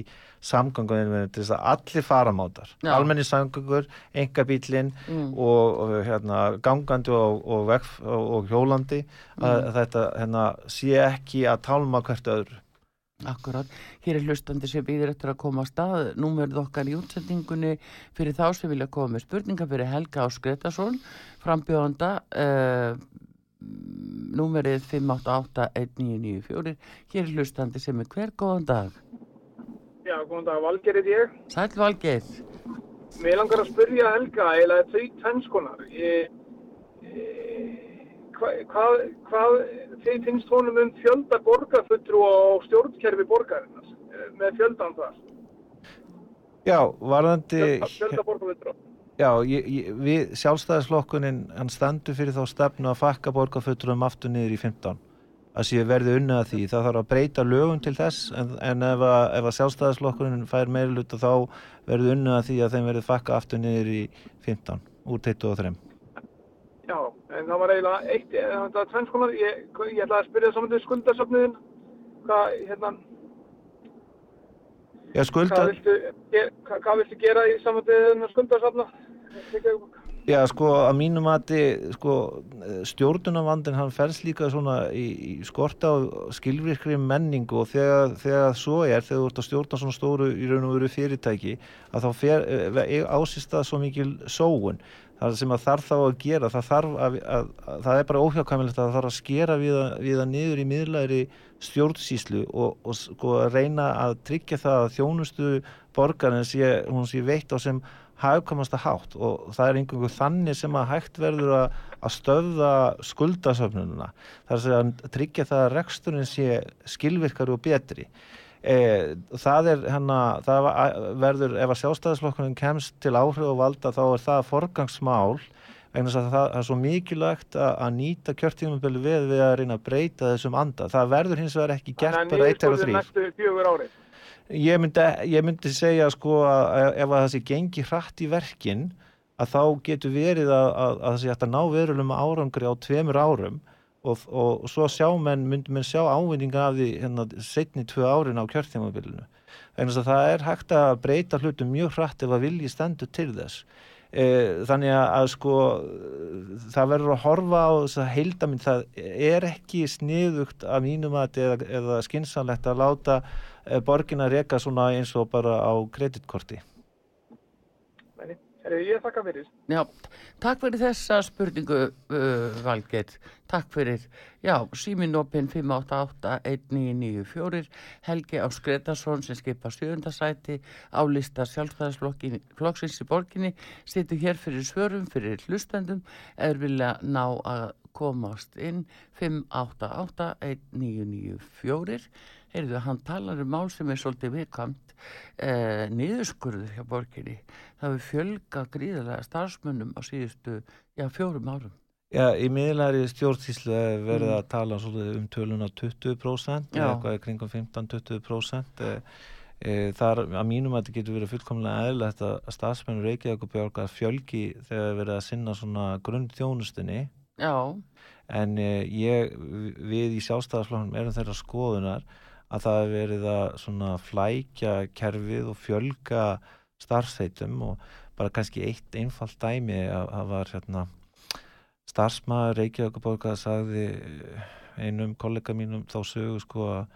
Speaker 3: samgangunum til þess að allir faramátar, almenni samgangur, engabílinn mm. og, og hérna, gangandi og, og hjólandi mm. að þetta hérna, sé ekki að tálma hvert öðru.
Speaker 2: Akkurat, hér er hlustandi sem býðir eftir að koma að stað, númerð okkar í útsendingunni fyrir þá sem vilja koma með spurninga fyrir Helga Áskretarsson, frambjóðanda, uh, númerið 5881994 hér er hlustandi sem er hver. Góðan dag.
Speaker 4: Já, góðan dag, Valger er ég.
Speaker 2: Sæl Valger
Speaker 4: Mér langar að spyrja Helga eða þau tvennskonar hvað hva, hva, finnst honum um fjölda borgarfutru og stjórnkerfi borgarinnar með fjöldan þar?
Speaker 3: Já, varðandi
Speaker 4: Fjölda borgarfutru
Speaker 3: Já, ég, ég, við sjálfstæðisflokkunin hann standur fyrir þá stefnu að fakka borgarföturum aftur niður í 15 að sé verði unnið að því. Það þarf að breyta lögum til þess en, en ef að, að sjálfstæðisflokkunin fær meirlut þá verði unnið að því að þeim verði fakka aftur niður í 15 úr 23
Speaker 4: Já, en það var eiginlega eitt, það er tvennskonar ég, ég ætlaði að spyrja saman til skuldarsöfniðin hvað, hérna
Speaker 3: Já, skulda...
Speaker 4: Hvað viltu, hvað, hvað viltu gera í samanlega skuldarsafna?
Speaker 3: Já, sko, að mínum að sko, stjórnunavandin hann fels líka svona í, í skorta á skilvirkri menningu og þegar, þegar svo er, þegar þú ert að stjórna svona stóru í raun og veru fyrirtæki að þá fer, e, ásist það svo mikil sóun það sem að þarf þá að gera það, að, að, að, það er bara óhjákvæmilegt að það þarf að skera við, við að niður í miðlæri stjórnsíslu og, og sko reyna að tryggja það að þjónustu borgarinn sé, sé veitt á sem hafkamasta hátt. Og það er einhverju þannig sem að hægt verður að, stöða skuldasöfnununa þar að, að tryggja það að reksturinn sé skilvirkari og betri e, það er hérna það verður, ef að sjálfstæðisflokkurinn kemst til áhrif og valda þá er það forgangsmál vegna þess að það er svo mikilvægt að, að nýta kjörtífumabili við við að reyna að breyta þessum anda. Það verður hins vegar ekki gert bara eitt eða þrýr. Ég myndi, ég myndi segja sko að ef að það sé gengi hratt í verkin að þá getur verið að, að, að það sé hægt að ná verulegum árangri á tveimur árum og, og, svo sjá menn, myndi menn sjá ávinninga af því hérna setni tvö árin á kjörtífumabilinu. Þannig að það er hægt að breyta hlutum mjög hratt ef að vilji stendur til þess. E, þannig að sko það verður að horfa á þess að heildamind það er ekki sniðugt af mínum að eða, eða skinsanlegt að láta e, borgin að reyka svona eins og bara á kreditkorti
Speaker 4: Ég þakka fyrir.
Speaker 2: Já, takk fyrir þessa spurningu uh, Valgeir. Takk fyrir. Já, síminopin 5881994 Helgi Ás Gretarsson sem skipa stjórndarsæti á lista sjálfstæðarsflokksins í borginni situr hér fyrir svörum, fyrir hlustendum er vilja ná að komast inn 5881994 heyrðu, hann talar um mál sem er svolítið viðkamt eh, niðurskurður hjá borginni. Það hefur fjölga gríðilega starfsmönnum á síðustu, já, fjórum árum.
Speaker 3: Já, í miðlæri stjórnsýslu verður mm. að tala um töluna 20% eða eitthvað kringum 15-20% e, e, þar að mínum að þetta getur verið fullkomlega eðlert að stafsmennur Reykjavík og Björgar fjölgi þegar verið að sinna svona grundþjónustinni
Speaker 2: Já.
Speaker 3: En eh, ég, við í sjálfstæðarfloknum erum þeirra skoðunar að það hefur verið að svona flækja kerfið og fjölga starfsveitum og bara kannski eitt einfalt dæmi að það var hérna starfsmaður Reykjavíkuborga sagði einum kollega mínum þá sögu sko að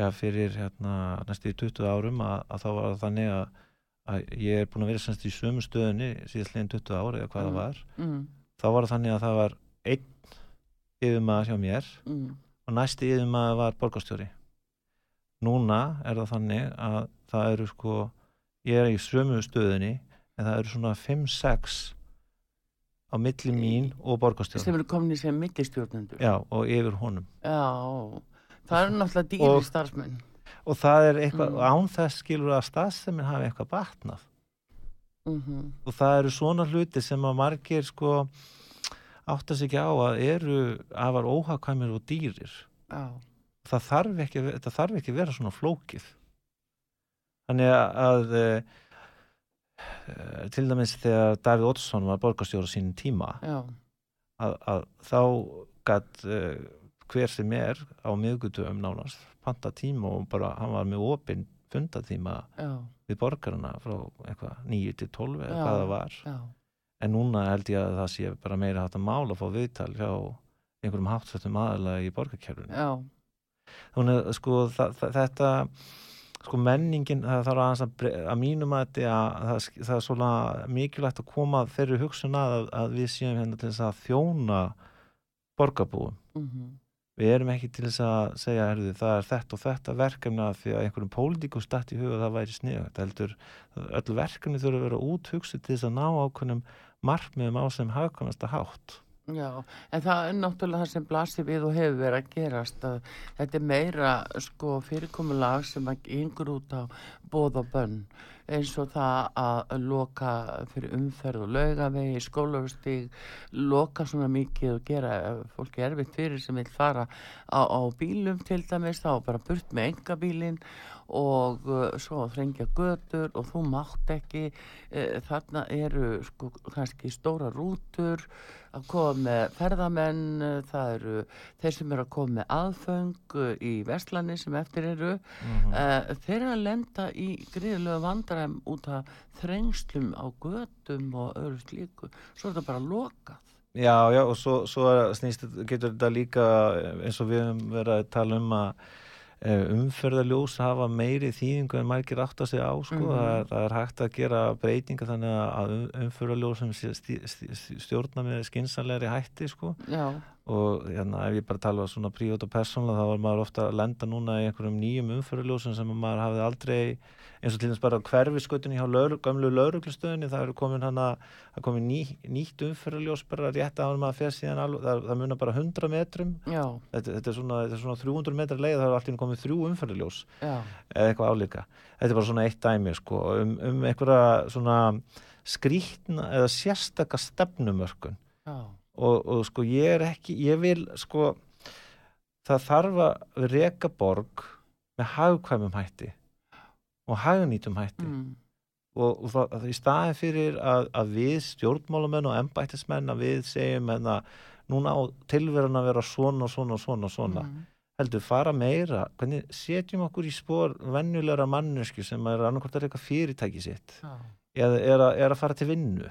Speaker 3: já, fyrir hérna næstu í 20 árum að, að þá var þannig að, að ég er búin að vera semst í sömu stöðunni síðast leginn 20 ári eða hvað
Speaker 2: Mm.
Speaker 3: það var.
Speaker 2: mm,
Speaker 3: þá var þannig að það var einn yfirmaður hjá mér
Speaker 2: mm,
Speaker 3: og næsti yfirmaður var borgarstjóri núna er það þannig að það eru sko ég er í sömu stöðunni en það eru svona 5-6 á milli mín og
Speaker 2: sem
Speaker 3: borgarstjóri
Speaker 2: eru komin í sem millistjórnendur.
Speaker 3: Já og yfir honum.
Speaker 2: Já, það eru náttúrulega dýri starfsmenn.
Speaker 3: og það er eitthvað,
Speaker 2: Mm.
Speaker 3: án þess skilur að staðsefnin hafi eitthvað batnað.
Speaker 2: Mm
Speaker 3: og það eru svona hluti sem að margir sko átta sig ekki á að eru afar óhagkvæmir og dýrir.
Speaker 2: Já,
Speaker 3: það þarf ekki, þetta þarf ekki vera svona flókið. Þannig að, e, til dæmis þegar Davíð Oddsson var borgarstjóra sínum tíma að, að þá gætt e, hver sem er á miðgutum nánast panta tíma og bara hann var með opinn fundatíma
Speaker 2: já,
Speaker 3: við borgarna frá eitthvað 9 til 12 eða hvað það var.
Speaker 2: já.
Speaker 3: En núna held ég að það sé bara meira hægt að mála að fá viðtal hjá einhverjum hátsettum aðalega í borgarkerfinu þannig að sko þetta sko menningin það þarf aðeins að, að mínum að þetta að það, það er svona mikilvægt að koma þeirri hugsun að, að, að við séum hérna til þess að þjóna borgarbúum.
Speaker 2: Mm
Speaker 3: við erum ekki til þess að segja herðu, það er þetta og þetta verkefni að því að einhverjum pólitíku stætt í huga það væri sniðugt. Heldur öll verkefni þurfa að vera úthugsu til þess að ná ákveðnum markmiðum á sem hagkvæmasta hátt
Speaker 2: já En það er náttúrulega það sem blasir við og hefur verið að gerast að þetta er meira sko fyrirkomulag sem yngur út á bóð og bönn eins og það að loka fyrir umferð og laugavegi, skólaustíg, loka svona mikið og gera fólki erfitt fyrir sem vil fara á, á bílum til dæmis, þá bara burt með engabílin og uh, svo að þrengja götur og þú mátt ekki uh, þarna eru sko kannski stóra rútur að koma með ferðamenn uh, það eru þeir sem eru að koma með aðföng í vestlani sem eftir eru.
Speaker 3: Mm
Speaker 2: uh, þeir eru að lenda í gríðlega vandræm út af þrengslum á götum og öðru slíku. Svo er þetta bara lokað.
Speaker 3: Já, já, og svo, svo er- snýst, getur þetta líka eins og við höfum verið að tala um að umferðarljós hafa meiri þýðingu en margir átt að segja á sko.
Speaker 2: Mhm.
Speaker 3: það, er, það er hægt að gera breytinga þannig að um- umferðarljósum stjórna með skinsanlegri hætti sko. Og hérna, ef ég bara tala svona prívat og persónlega þá var maður ofta að lenda núna í einhverjum nýjum umferðarljósum sem maður hafði aldrei eins og til þess bara hverfiskötunni hjá lögru, gömlu lauruglustöðinni það er komin hana, komin ný, nýtt umferðarljós bara rétt að maður fer síðan alveg, það, það munar bara 100 metrum. Þetta, þetta, er svona, þetta er svona 300 metrar leið það er alltaf komið þrjú umferðarljós
Speaker 2: já.
Speaker 3: eða eitthvað álíka. Þetta er bara svona eitt dæmi sko, um, um einhverja svona skrítna eða sérstaka stefnumörkun.
Speaker 2: Já,
Speaker 3: og, og sko ég er ekki ég vil sko það þarf að reka borg með hagkvæmum hætti og hagnýtum hætti.
Speaker 2: Mm,
Speaker 3: og, og það, að í staðin fyrir að, að við stjórnmálamenn og embættismenn að við segjum en að núna á tilveran að vera svona svona svona svona.
Speaker 2: Mm,
Speaker 3: heldur fara meira hvernig setjum okkur í spór venjulegra mannesku sem er annarkvort að reyka fyrirtæki sitt
Speaker 2: já,
Speaker 3: eða er að, er að fara til vinnu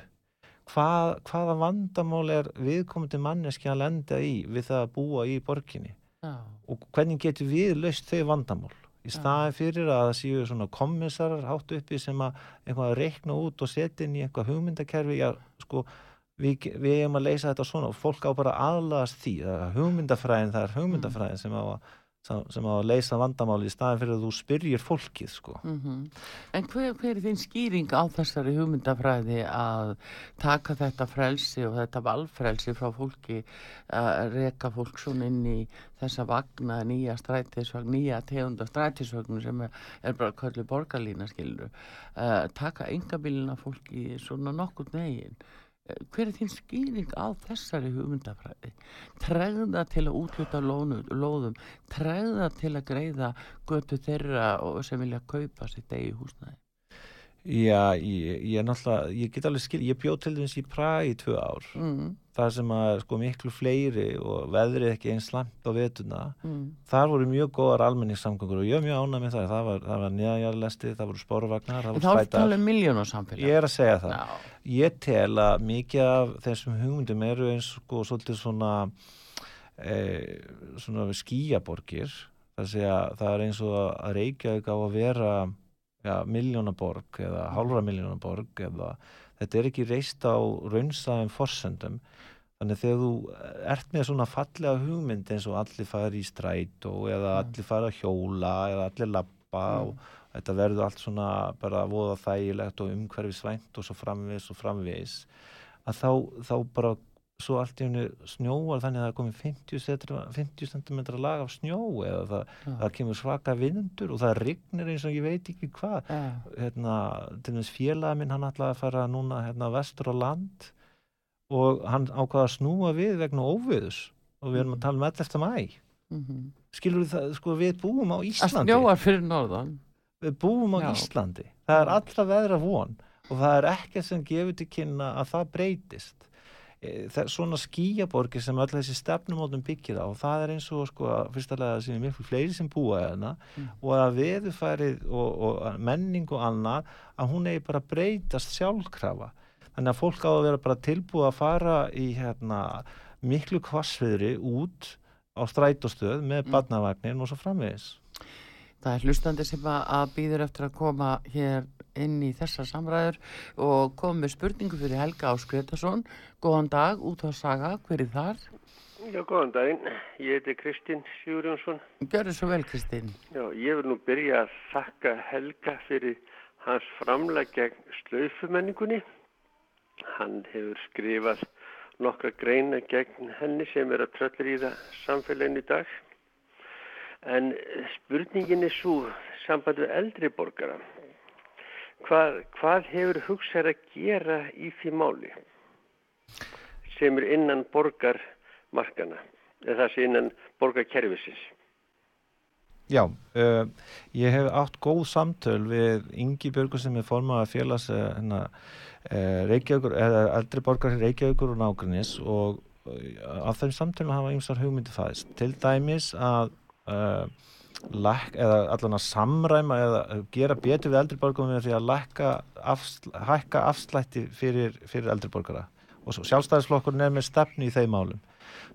Speaker 3: Hvað, hvaða vandamál er viðkomandi manneski að lenda í við það að búa í borginni?
Speaker 2: Já,
Speaker 3: og hvernig getur við laust þau vandamál? Í
Speaker 2: Já.
Speaker 3: staðin fyrir að það séu svona kommissarar hátt uppi sem að eitthvað að reikna út og setja inn í eitthvað hugmyndakerfi já, sko, við, við eigum að leysa þetta svona og fólk á bara aðlagast því. Það er hugmyndafræðin, það er hugmyndafræðin sem á að sem á að leysa vandamáli í staðin fyrir að þú spyrjir fólkið sko.
Speaker 2: mhm. En hver, hver er þín skýring á þessari hugmyndafræði að taka þetta frelsi og þetta valfrelsi frá fólki að reka fólk svona inn í þessa vagna nýja strætisvagn, nýja tegunda strætisvagn sem er, er bara köllu borgarlína skilur uh, taka engabilina fólki svona nokkur negin hver er þín skýring á þessari hugmyndafræði? Tregða til að útluta lónu, lóðum. Tregða til að greiða götu þeirra sem vilja kaupa sitt eigi húsnæði
Speaker 3: Já, ég, ég er náttúrulega, ég get alveg skil, ég bjóð til dæmis í Praga í tvö ár.
Speaker 2: Mm.
Speaker 3: Það sem að sko miklu fleiri og veðrið ekki eins slamp á vetuna.
Speaker 2: Mm.
Speaker 3: Þar voru mjög góðar almenningssamgöngur og ég er mjög ánæg með það. Það var, það var neðanjarlesti, það voru spórvagnar, það
Speaker 2: En
Speaker 3: voru
Speaker 2: þá er
Speaker 3: spætar.
Speaker 2: alveg miljónarsamfélag.
Speaker 3: Ég er að segja það.
Speaker 2: Já.
Speaker 3: Ég tel að mikið af þessum hugmyndum eru eins og svolítið svona, e, svona skíaborgir. Það, segja, það er eins og að Reykjavík á að vera ja, miljónaborg eða hálfra miljónaborg eða þetta er ekki reist á raunsaðum forsendum. Þannig þegar þú ert með svona fallega hugmynd eins og allir fara í strætó eða allir fara að hjóla eða allir lappa
Speaker 2: Mm.
Speaker 3: og þetta verður allt svona bara voða þægilegt og umhverfisvænt og svo framvis og framvis að þá, þá bara svo allt í henni snjóar þannig að það komið 50, cm 50 cm lag af snjó eða það,
Speaker 2: Já.
Speaker 3: það kemur svaka vindur og það rignir eins og ég veit ekki hvað
Speaker 2: Já.
Speaker 3: hérna, til þess félaga minn hann ætlaði að fara núna hérna vestur á land og hann ákvaða að snúa við vegna óviðus og við erum að tala um 11. mæ
Speaker 2: Mm
Speaker 3: skilur við það, sko við búum á
Speaker 2: Að
Speaker 3: Íslandi
Speaker 2: snjóar fyrir norðan.
Speaker 3: við búum á
Speaker 2: Já.
Speaker 3: Íslandi það er allra veðra von og það er ekkert sem gefur til kynna að það breytist það er svona skíaborgir sem öll þessi stefnumótum byggir á og það er eins og sko að fyrstulega sem er miklu fleiri sem búa hérna
Speaker 2: Mm.
Speaker 3: og að veðufærið og, og menning og annað að hún eigi bara að breytast sjálfkrafa þannig að fólk á að vera bara tilbúið að fara í hérna miklu kvassviðri út á strætóstöð með
Speaker 2: Mm.
Speaker 3: barnavagnin og svo framvegis
Speaker 2: Það er hlustandi sem að, býður eftir að koma hér inn í þessar samræður og koma með spurningu fyrir Helga Áskretason. Góðan dag, út á saga, hver er þar?
Speaker 5: Já, góðan daginn. Ég heiti Kristinn Sigurjónsson.
Speaker 2: Gjörðu svo vel, Kristín.
Speaker 5: Já, ég vil nú byrja að þakka Helga fyrir hans framlag gegn slaufumenningunni. Hann hefur skrifað nokkra greina gegn henni sem er að tröllriða samfélaginu í dag. En spurningin er svo samband við eldri borgara. Hvað, hvað hefur hugsað að gera í því máli sem er innan borgarmarkana eða það sem innan borgarkerfisins?
Speaker 3: Já, uh, ég hef átt góð samtöl við Ingi Björgur sem er formaða félags uh, eldri borgar Reykjavíkur og nágrinnis og af þeim samtölum hafa ymsar hugmyndi fæðist. Til dæmis að uh, læk, eða allan að samræma eða gera betur við eldri borgarum með því að lækka afsl, hækka afslætti fyrir, fyrir eldri borgara og svo sjálfstæðisflokkurinn er með stefnu í þeim málum.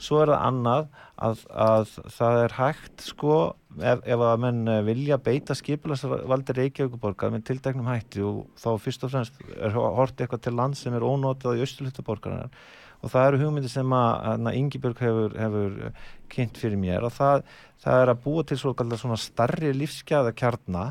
Speaker 3: Svo er það annað að, að það er hægt sko ef, ef að menn vilja beita skipilagsvaldi Reykjavíkuborgar með tilteknum hætti og þá fyrst og fremst er hort eitthvað til land sem er ónotað í austurlutaborgarinnar og það eru hugmyndir sem að, Ingibjörg hefur, hefur kynnt fyrir mér og það, það er að búa til svo svona starri lífsgæða kjarna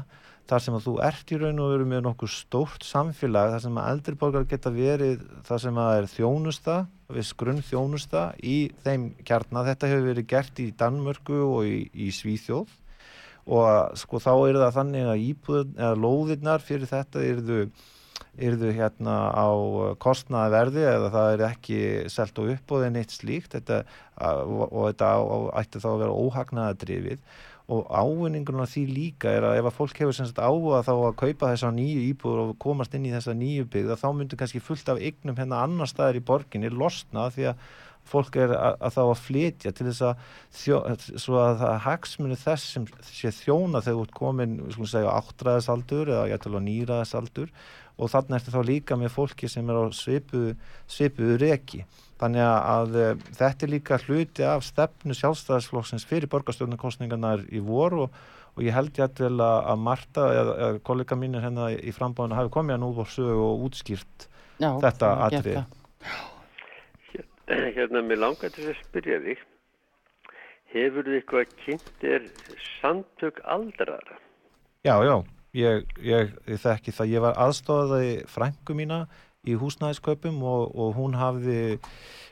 Speaker 3: þar sem að þú ert í raun og veru með nokkuð stórt samfélag þar sem að eldri borgar geta verið þar sem að það er þjónusta viss grunn þjónusta í þeim kjarnar. Þetta hefur verið gert í Danmörku og í, í Svíþjóð og sko þá er það þannig að íbúðin eða lóðirnar fyrir þetta eruðu eruðu hérna á kostnaði verði eða það er ekki selt og uppbóðið neitt slíkt. Þetta, og, og þetta á, ætti þá að vera óhagnaða drifið og ávinningurinn af því líka er að ef að fólk hefur semst áhuga þá að kaupa þessa nýju íbúður og komast inn í þessa nýju byggða þá myndur kannski fullt af eignum hérna annar staðar í borginni losna því að fólk er að, að þá að flytja til þess að þjó, að það hagsmunni þess sem sé þjóna þegar ert komin skulum segja áttræðisaldur eða jættilega nýræðisaldur og þannig ertu þá líka með fólki sem er á svipuðu svipuðu reki þannig að, að þetta er líka hluti af stefnu sjálfstæðisflokksins fyrir borgarstjórnarkostningarnar í vor og, og ég held ég að vel að Marta eða, eða kollega mínir hérna í frambáðinu hafi komið að nú voru sögu og útskýrt
Speaker 2: Já,
Speaker 3: þetta atrið.
Speaker 2: gert
Speaker 5: Hérna, mér langar til að spyrja þig. Hefur þið eitthvað kynnt er samtök aldrara?
Speaker 3: Já, já, ég, ég, ég þekki það. Ég var aðstofaði frængu mína í húsnæðiskaupum og, og hún hafði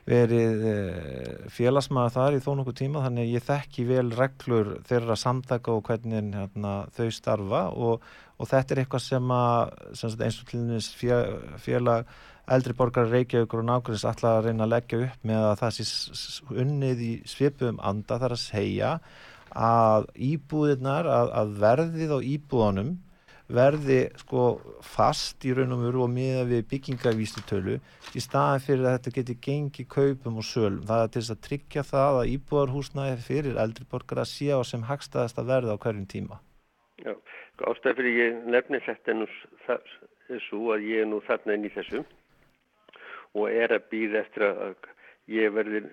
Speaker 3: verið eh, félagsmaður þar í þó nokkuð tíma þannig ég þekki vel reglur þeirra samtaka og hvernig hérna, þau starfa og, og þetta er eitthvað sem að sem eins og til dæmis fé- félag eldri borgar Reykjavíkur og nákvæmst ætla að reyna að leggja upp með að það sé unnið í svipum anda þar að segja að íbúðirnar, að, að verðið á íbúðunum verði sko fast í raun og mjög og miða við byggingavístutölu í staðin fyrir að þetta geti gengi kaupum og sölum. Það er til þess að tryggja það að íbúðarhúsnaði fyrir eldri borgar að sé á sem hagstaðast að verða á hverjum tíma.
Speaker 5: Já, ástæð fyrir ég nefni þetta nú þessu að ég er nú þarna inn í þessu og er að býða eftir að ég verði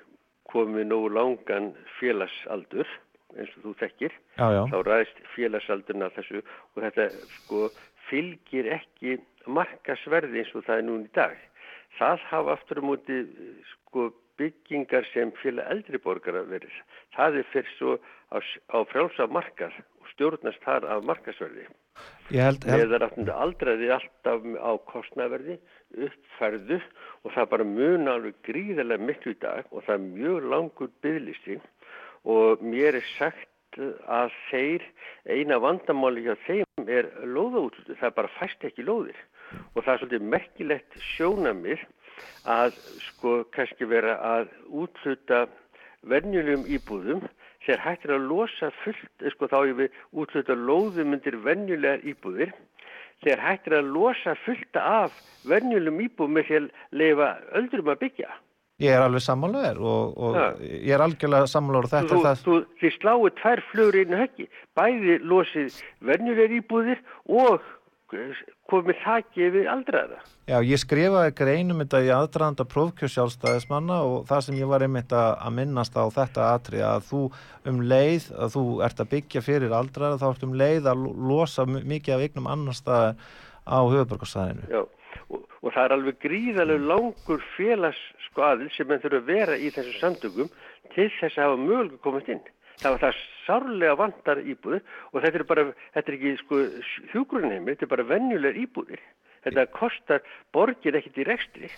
Speaker 5: komið nógu langan félagsaldur eins og þú þekkir
Speaker 3: já, já.
Speaker 5: þá ræðist félagsaldurna þessu og þetta sko fylgir ekki markasverði eins og það er núna í dag. Það hafa aftur á um móti sko byggingar sem félag eldri borgar að verið. Það er fyrir svo á, á frjálsa markar og stjórnast þar af markasverði eða rættandi aldraði alltaf á kostnaverði uppfærðu og það bara mun alveg gríðarlega miklu í dag og það er mjög langur bygglisti og mér er sagt að þeir eina vandamáli hjá þeim er lóðaútlutu, það bara fæst ekki lóðir. Og það er svolítið merkilegt sjónamið að sko kannski vera að útluta vennjulegum íbúðum. Þegar hættir að losa fullt, sko þá er við útluta lóðum undir vennjulegar íbúðir, þegar hættir að losa fullta af vennjulegum íbúðum með því að leifa öldrum að byggja.
Speaker 3: Ég er alveg sammálaður og, og ég er algjörlega sammálaður og þetta
Speaker 5: þú,
Speaker 3: er það.
Speaker 5: Þú, þið sláðu tvær flögur einu höggi, bæði losið vennjulegar íbúðir og komið þakki við aldraða.
Speaker 3: Já, ég skrifaði greinum þetta í aðdraðanda prófkjörsjálfstæðismanna og það sem ég var einmitt að minnast á þetta atri að þú um leið að þú ert að byggja fyrir aldraða þá ert um leið að losa mikið af eignum annar staðar á höfuborgarsæðinu.
Speaker 5: Já, og, og það er alveg gríðarlega langur félagsskoðil sem enn þurfa að vera í þessu samtökum til þess að hafa mögulega komast inn það var það sárlega vantar íbúður og þetta er bara, þetta er ekki sko hjúgrunheimir, þetta er bara vennjulegar íbúðir. Þetta kostar borgir ekkert í rekstri.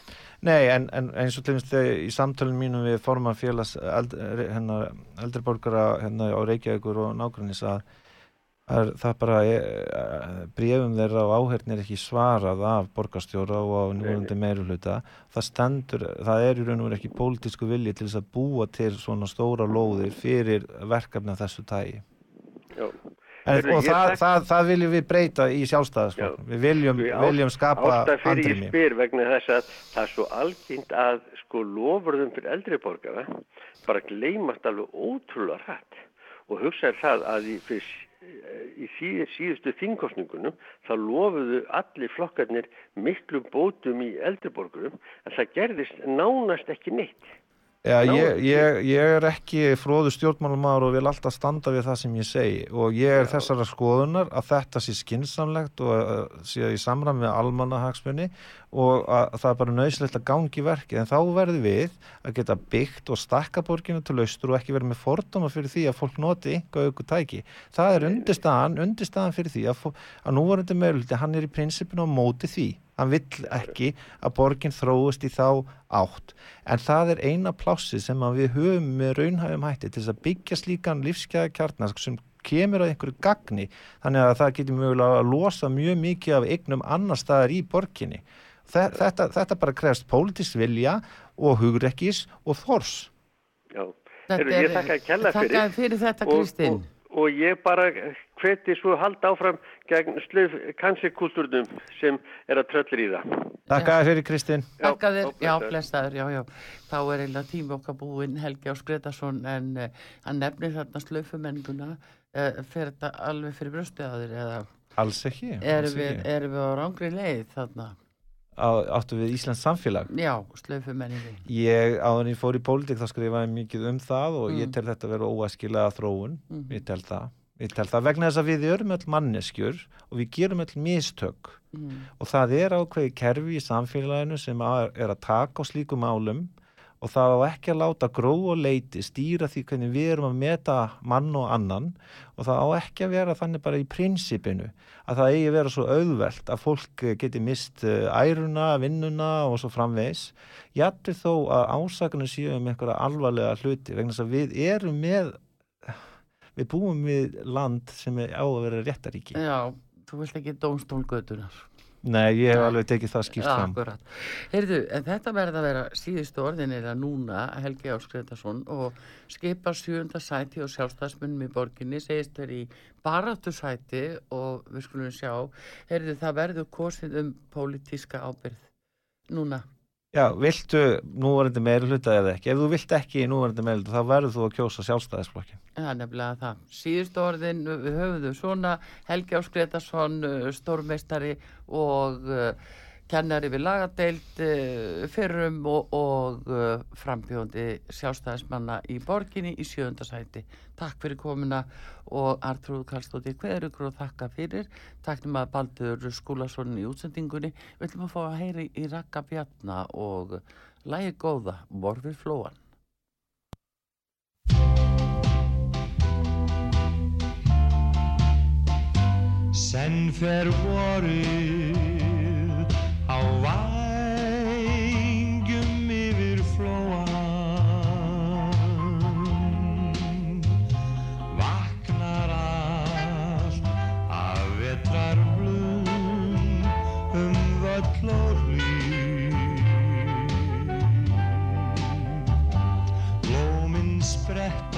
Speaker 3: Nei, en, en eins og til dæmis í samtölum mínum við forman félags eld, hérna, eldriborgara hérna á Reykjavíkur og nákvæmnis að Það, það bara brefum þeirra á áhernir ekki svarað af borgastjóra og á núvöndi meiruluta. Það stendur, það er í raun og verið ekki pólitísku vilji til þess að búa til svona stóra lóðir fyrir verkefni af þessu tægi.
Speaker 5: Já.
Speaker 3: En, og það, það, það viljum við breyta í sjálfstæðaskók. Við viljum, á, viljum skapa andrimi.
Speaker 5: Ástæð fyrir ég spyr vegna þess að það er svo algjönd að sko lofurðum fyrir eldriborgara bara gleymast alveg ótrúlega hrætt og hugsaður það að í fyrst í síðustu þingkostningunum þá lofuðu allir flokkarnir miklu bótum í eldriborgurum en það gerðist nánast ekki neitt.
Speaker 3: Já, ég, ég, ég er ekki fróðu stjórnmálumar og vil alltaf standa við það sem ég segi og ég er Já. þessara skoðunar að þetta sé skinsamlegt og sé í samram með almannahagsmunni og að það er bara nöðslegt að gangi verkið en þá verður við að geta byggt og stakka borginu til austur og ekki verið með fordóma fyrir því að fólk noti yngu auku tæki. Það er undirstaðan, undirstaðan fyrir því að, að núvarundi meðluti hann er í prinsipinu á móti því hann vill ekki að borginn þróist í þá átt. En það er eina plássi sem við höfum með raunhæfum hætti til þess að byggja slíkan lífskeiða kjarnask sem kemur á einhverju gagni. Þannig að það getur mögulega að losa mjög mikið af eignum annar staðar í borginni. Þetta, þetta bara krefst pólitísk vilja og hugrekkis og þors.
Speaker 5: Já, Heru, ég þakka að kella fyrir,
Speaker 2: fyrir þetta Kristinn
Speaker 5: og, ég bara hveti svo halda áfram gegn slöf kansikultúrnum sem er að tröllir í það.
Speaker 3: Takk að þér fyrir Kristinn.
Speaker 2: Takk að þér, já, blestaður, já, já. Þá er eiginlega tími okkar búinn Helgi Áskretarsson en uh, hann nefnir þarna slöfumenninguna, uh, fer þetta alveg fyrir bröstuðaður eða?
Speaker 3: Alls ekki.
Speaker 2: Erum við, er við á rángri leið þarna?
Speaker 3: Áttu við Íslands samfélag
Speaker 2: Já, slöfumenningi
Speaker 3: Ég, áður en ég fór í pólitík þá skrifaði mikið um það og mm. ég tel þetta að vera óæskilega þróun, mm. ég tel það Ég tel það vegna þess að við erum öll manneskjur og við gerum öll mistök mm. og það er ákveði kerfi í samfélaginu sem er að taka á slíkum álum og það á ekki að láta gró og leiti stýra því hvernig við erum að meta mann og annan. Og það á ekki að vera þannig bara í prinsipinu að það eigi að vera svo auðvelt að fólk geti mist eh, æruna, vinnuna og svo framvegs. Jættir þó að ásakunum séu um einhverja alvarlega hluti vegna þess að við erum með við búum við land sem er á að vera réttaríki
Speaker 2: Já, þú vilt ekki dómstólgötunar
Speaker 3: Nei, ég hef alveg tekið það skýrt fram.
Speaker 2: Heyrðu, en þetta verða að vera síðustu orðin eða núna Helgi Álskreitarsson og skipa sjönda sæti og sjálfstæðsmunum í borginni segist verið í baráttu sæti og við skulum sjá, heyrðu það verður kosið um pólitíska ábyrð núna.
Speaker 3: Já, viltu núvarandi meiri hluta eða ekki? Ef þú vilt ekki núvarandi meiri hluta þá verður þú að kjósa sjálfstæðisflokkin.
Speaker 2: Það er nefnilega það. Síðustu orðin við höfum svona Helgi Áskretarsson, stórmeistari og uh, kennari við lagadeild uh, fyrrum og, og uh, frambjóndi sjálfstæðismanna í borginni í sjöndasæti. Takk fyrir komina og Artrúð Karlstóttir hverjugur og þakka fyrir. Takk um að Baldur Skúlason í útsendingunni. Við ætlum að fá að heyri í Raka Bjarna og lægi góða, Morfið Flóan.
Speaker 6: Senn fer vorið á vængjum yfir flóan Vaknar allt af vetrar blum um völl og hlý Blóminn spretta